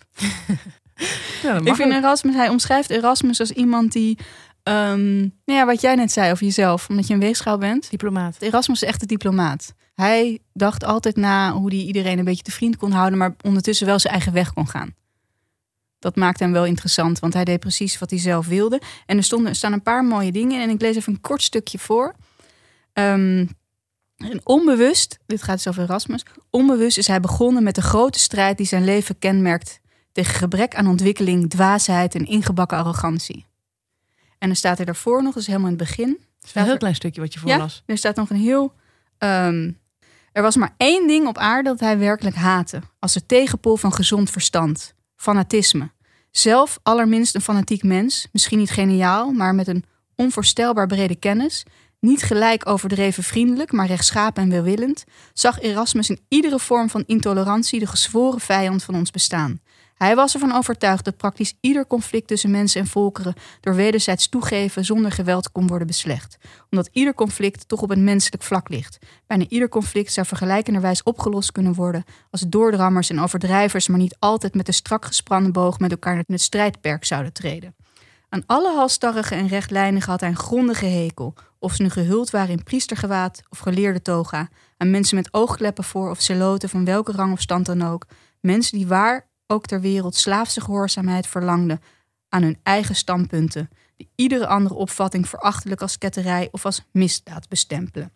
Ja, Ik vind. Erasmus, hij omschrijft Erasmus als iemand die, ehm, nou ja, wat jij net zei over jezelf, omdat je een weegschaal bent. Diplomaat. Erasmus is echt een diplomaat. Hij dacht altijd na hoe hij iedereen een beetje te vriend kon houden, maar ondertussen wel zijn eigen weg kon gaan. Dat maakt hem wel interessant, want hij deed precies wat hij zelf wilde. En er, stonden, er staan een paar mooie dingen in en ik lees even een kort stukje voor. Ehm, en onbewust, dit gaat dus over Erasmus, onbewust is hij begonnen met de grote strijd die zijn leven kenmerkt tegen gebrek aan ontwikkeling, dwaasheid en ingebakken arrogantie. En dan staat er daarvoor nog, dus helemaal in het begin, Het is een heel klein stukje wat je voorlas. er staat nog een heel. ehm, er was maar één ding op aarde dat hij werkelijk haatte. Als de tegenpool van gezond verstand: fanatisme. Zelf allerminst een fanatiek mens, misschien niet geniaal, maar met een onvoorstelbaar brede kennis. Niet gelijk overdreven vriendelijk, maar rechtschapen en welwillend, zag Erasmus in iedere vorm van intolerantie de gezworen vijand van ons bestaan. Hij was ervan overtuigd dat praktisch ieder conflict tussen mensen en volkeren door wederzijds toegeven zonder geweld kon worden beslecht omdat ieder conflict toch op een menselijk vlak ligt. Bijna ieder conflict zou vergelijkenderwijs opgelost kunnen worden als doordrammers en overdrijvers maar niet altijd met een strak gespannen boog met elkaar in het strijdperk zouden treden. Aan alle halstarrigen en rechtlijnigen had hij een grondige hekel, of ze nu gehuld waren in priestergewaad of geleerde toga, aan mensen met oogkleppen voor of celoten van welke rang of stand dan ook, mensen die waar ook ter wereld slaafse gehoorzaamheid verlangden aan hun eigen standpunten, die iedere andere opvatting verachtelijk als ketterij of als misdaad bestempelen.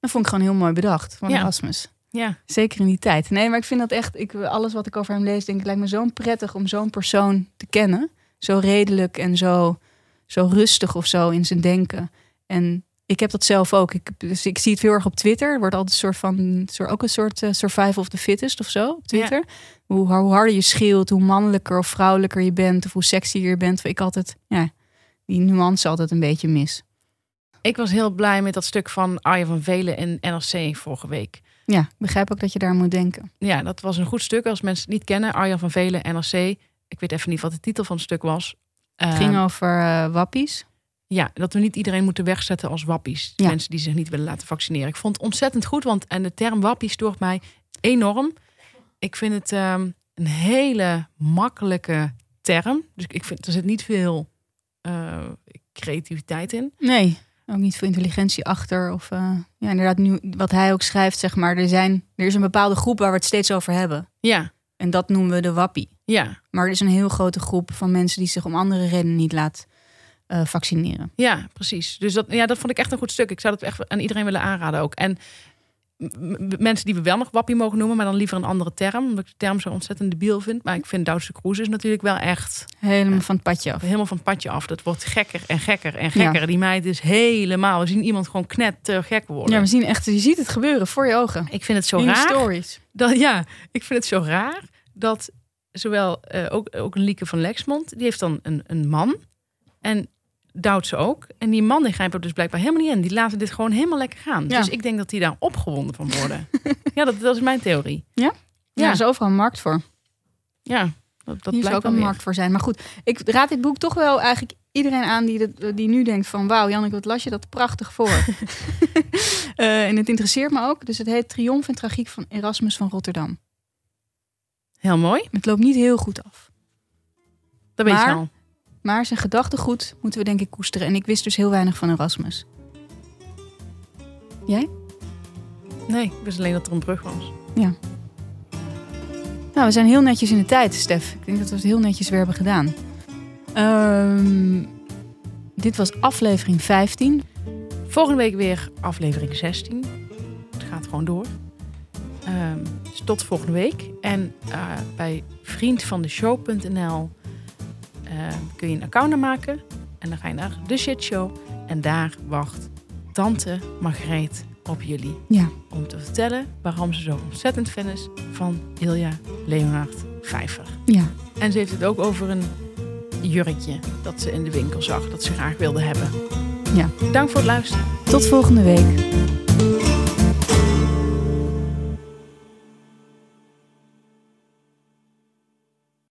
Dat vond ik gewoon heel mooi bedacht van Ja. Erasmus. Ja. Zeker in die tijd. Nee, maar ik vind dat echt, ik, alles wat ik over hem lees, denk ik, lijkt me zo prettig om zo'n persoon te kennen. Zo redelijk en zo, zo rustig of zo in zijn denken. En ik heb dat zelf ook. Ik, dus ik zie het heel erg op Twitter. Er wordt altijd een soort van, soort, ook een soort eh, survival of the fittest of zo op Twitter. Hoe, hoe harder je scheelt, hoe mannelijker of vrouwelijker je bent, of hoe sexier je bent. Ik altijd, ja, die nuance altijd een beetje mis. Ik was heel blij met dat stuk van Arjen van Velen in NRC vorige week. Ja, ik begrijp ook dat je daar moet denken. Ja, dat was een goed stuk. Als mensen het niet kennen, Arjan van Velen, NRC. Ik weet even niet wat de titel van het stuk was. Het Ehm, ging over eh, wappies. Ja, dat we niet iedereen moeten wegzetten als wappies. Ja. Mensen die zich niet willen laten vaccineren. Ik vond het ontzettend goed, want en de term wappie stoort mij enorm. Ik vind het ehm, een hele makkelijke term. Dus ik vind er zit niet veel eh, creativiteit in. Nee, ook niet veel intelligentie achter. Of eh, ja, inderdaad, nu wat hij ook schrijft, zeg maar, er, zijn, er is een bepaalde groep waar we het steeds over hebben. Ja, En dat noemen we de wappie. ja, Maar er is een heel grote groep van mensen die zich om andere redenen niet laat eh, vaccineren. ja, precies. Dus dat, ja, dat vond ik echt een goed stuk. Ik zou dat echt aan iedereen willen aanraden ook. En mensen die we wel nog wappie mogen noemen, maar dan liever een andere term. Omdat ik de term zo ontzettend debiel vind. Maar ik vind Duitse is natuurlijk wel echt Helemaal van het padje af. helemaal van het padje af. Dat wordt gekker en gekker en gekker. Die meid is helemaal. We zien iemand gewoon knetter gek worden. Ja, we zien echt, je ziet het gebeuren voor je ogen. ik vind het zo In raar. stories. Dat, ja, ik vind het zo raar dat zowel eh, ook, ook een Lieke van Lexmond, die heeft dan een, een man. En Duitse ook. En die man die grijpt er dus blijkbaar helemaal niet in. Die laten dit gewoon helemaal lekker gaan. Ja. Dus ik denk dat die daar opgewonden van worden. ja, dat, dat is mijn theorie. Ja, Ja. er is overal een markt voor. Ja, dat, dat Hier ook een weer. markt voor zijn. Maar goed, ik raad dit boek toch wel eigenlijk iedereen aan die, dit- die nu denkt van... wauw, Janneke, wat las je dat prachtig voor. Eh, en het interesseert me ook. Dus het heet Triomf en Tragiek van Erasmus van Rotterdam. Heel mooi. Het loopt niet heel goed af. Dat weet je al. Maar zijn gedachtegoed moeten we denk ik koesteren. En ik wist dus heel weinig van Erasmus. Jij? Nee, ik wist alleen dat er een brug was. Nou, we zijn heel netjes in de tijd, Stef. Ik denk dat we het heel netjes weer hebben gedaan. Ehm, dit was aflevering 15. Volgende week weer aflevering 16. Het gaat gewoon door. Ehm, dus tot volgende week. En eh, bij vriendvandeshow.nl kun je een account aanmaken. En dan ga je naar de shitshow. En daar wacht tante Margreet op jullie. Ja. Om te vertellen waarom ze zo ontzettend fan is van Ilja Leonard Vijver. Ja. En ze heeft het ook over een jurkje dat ze in de winkel zag, dat ze graag wilde hebben. Ja. Dank voor het luisteren. Tot volgende week.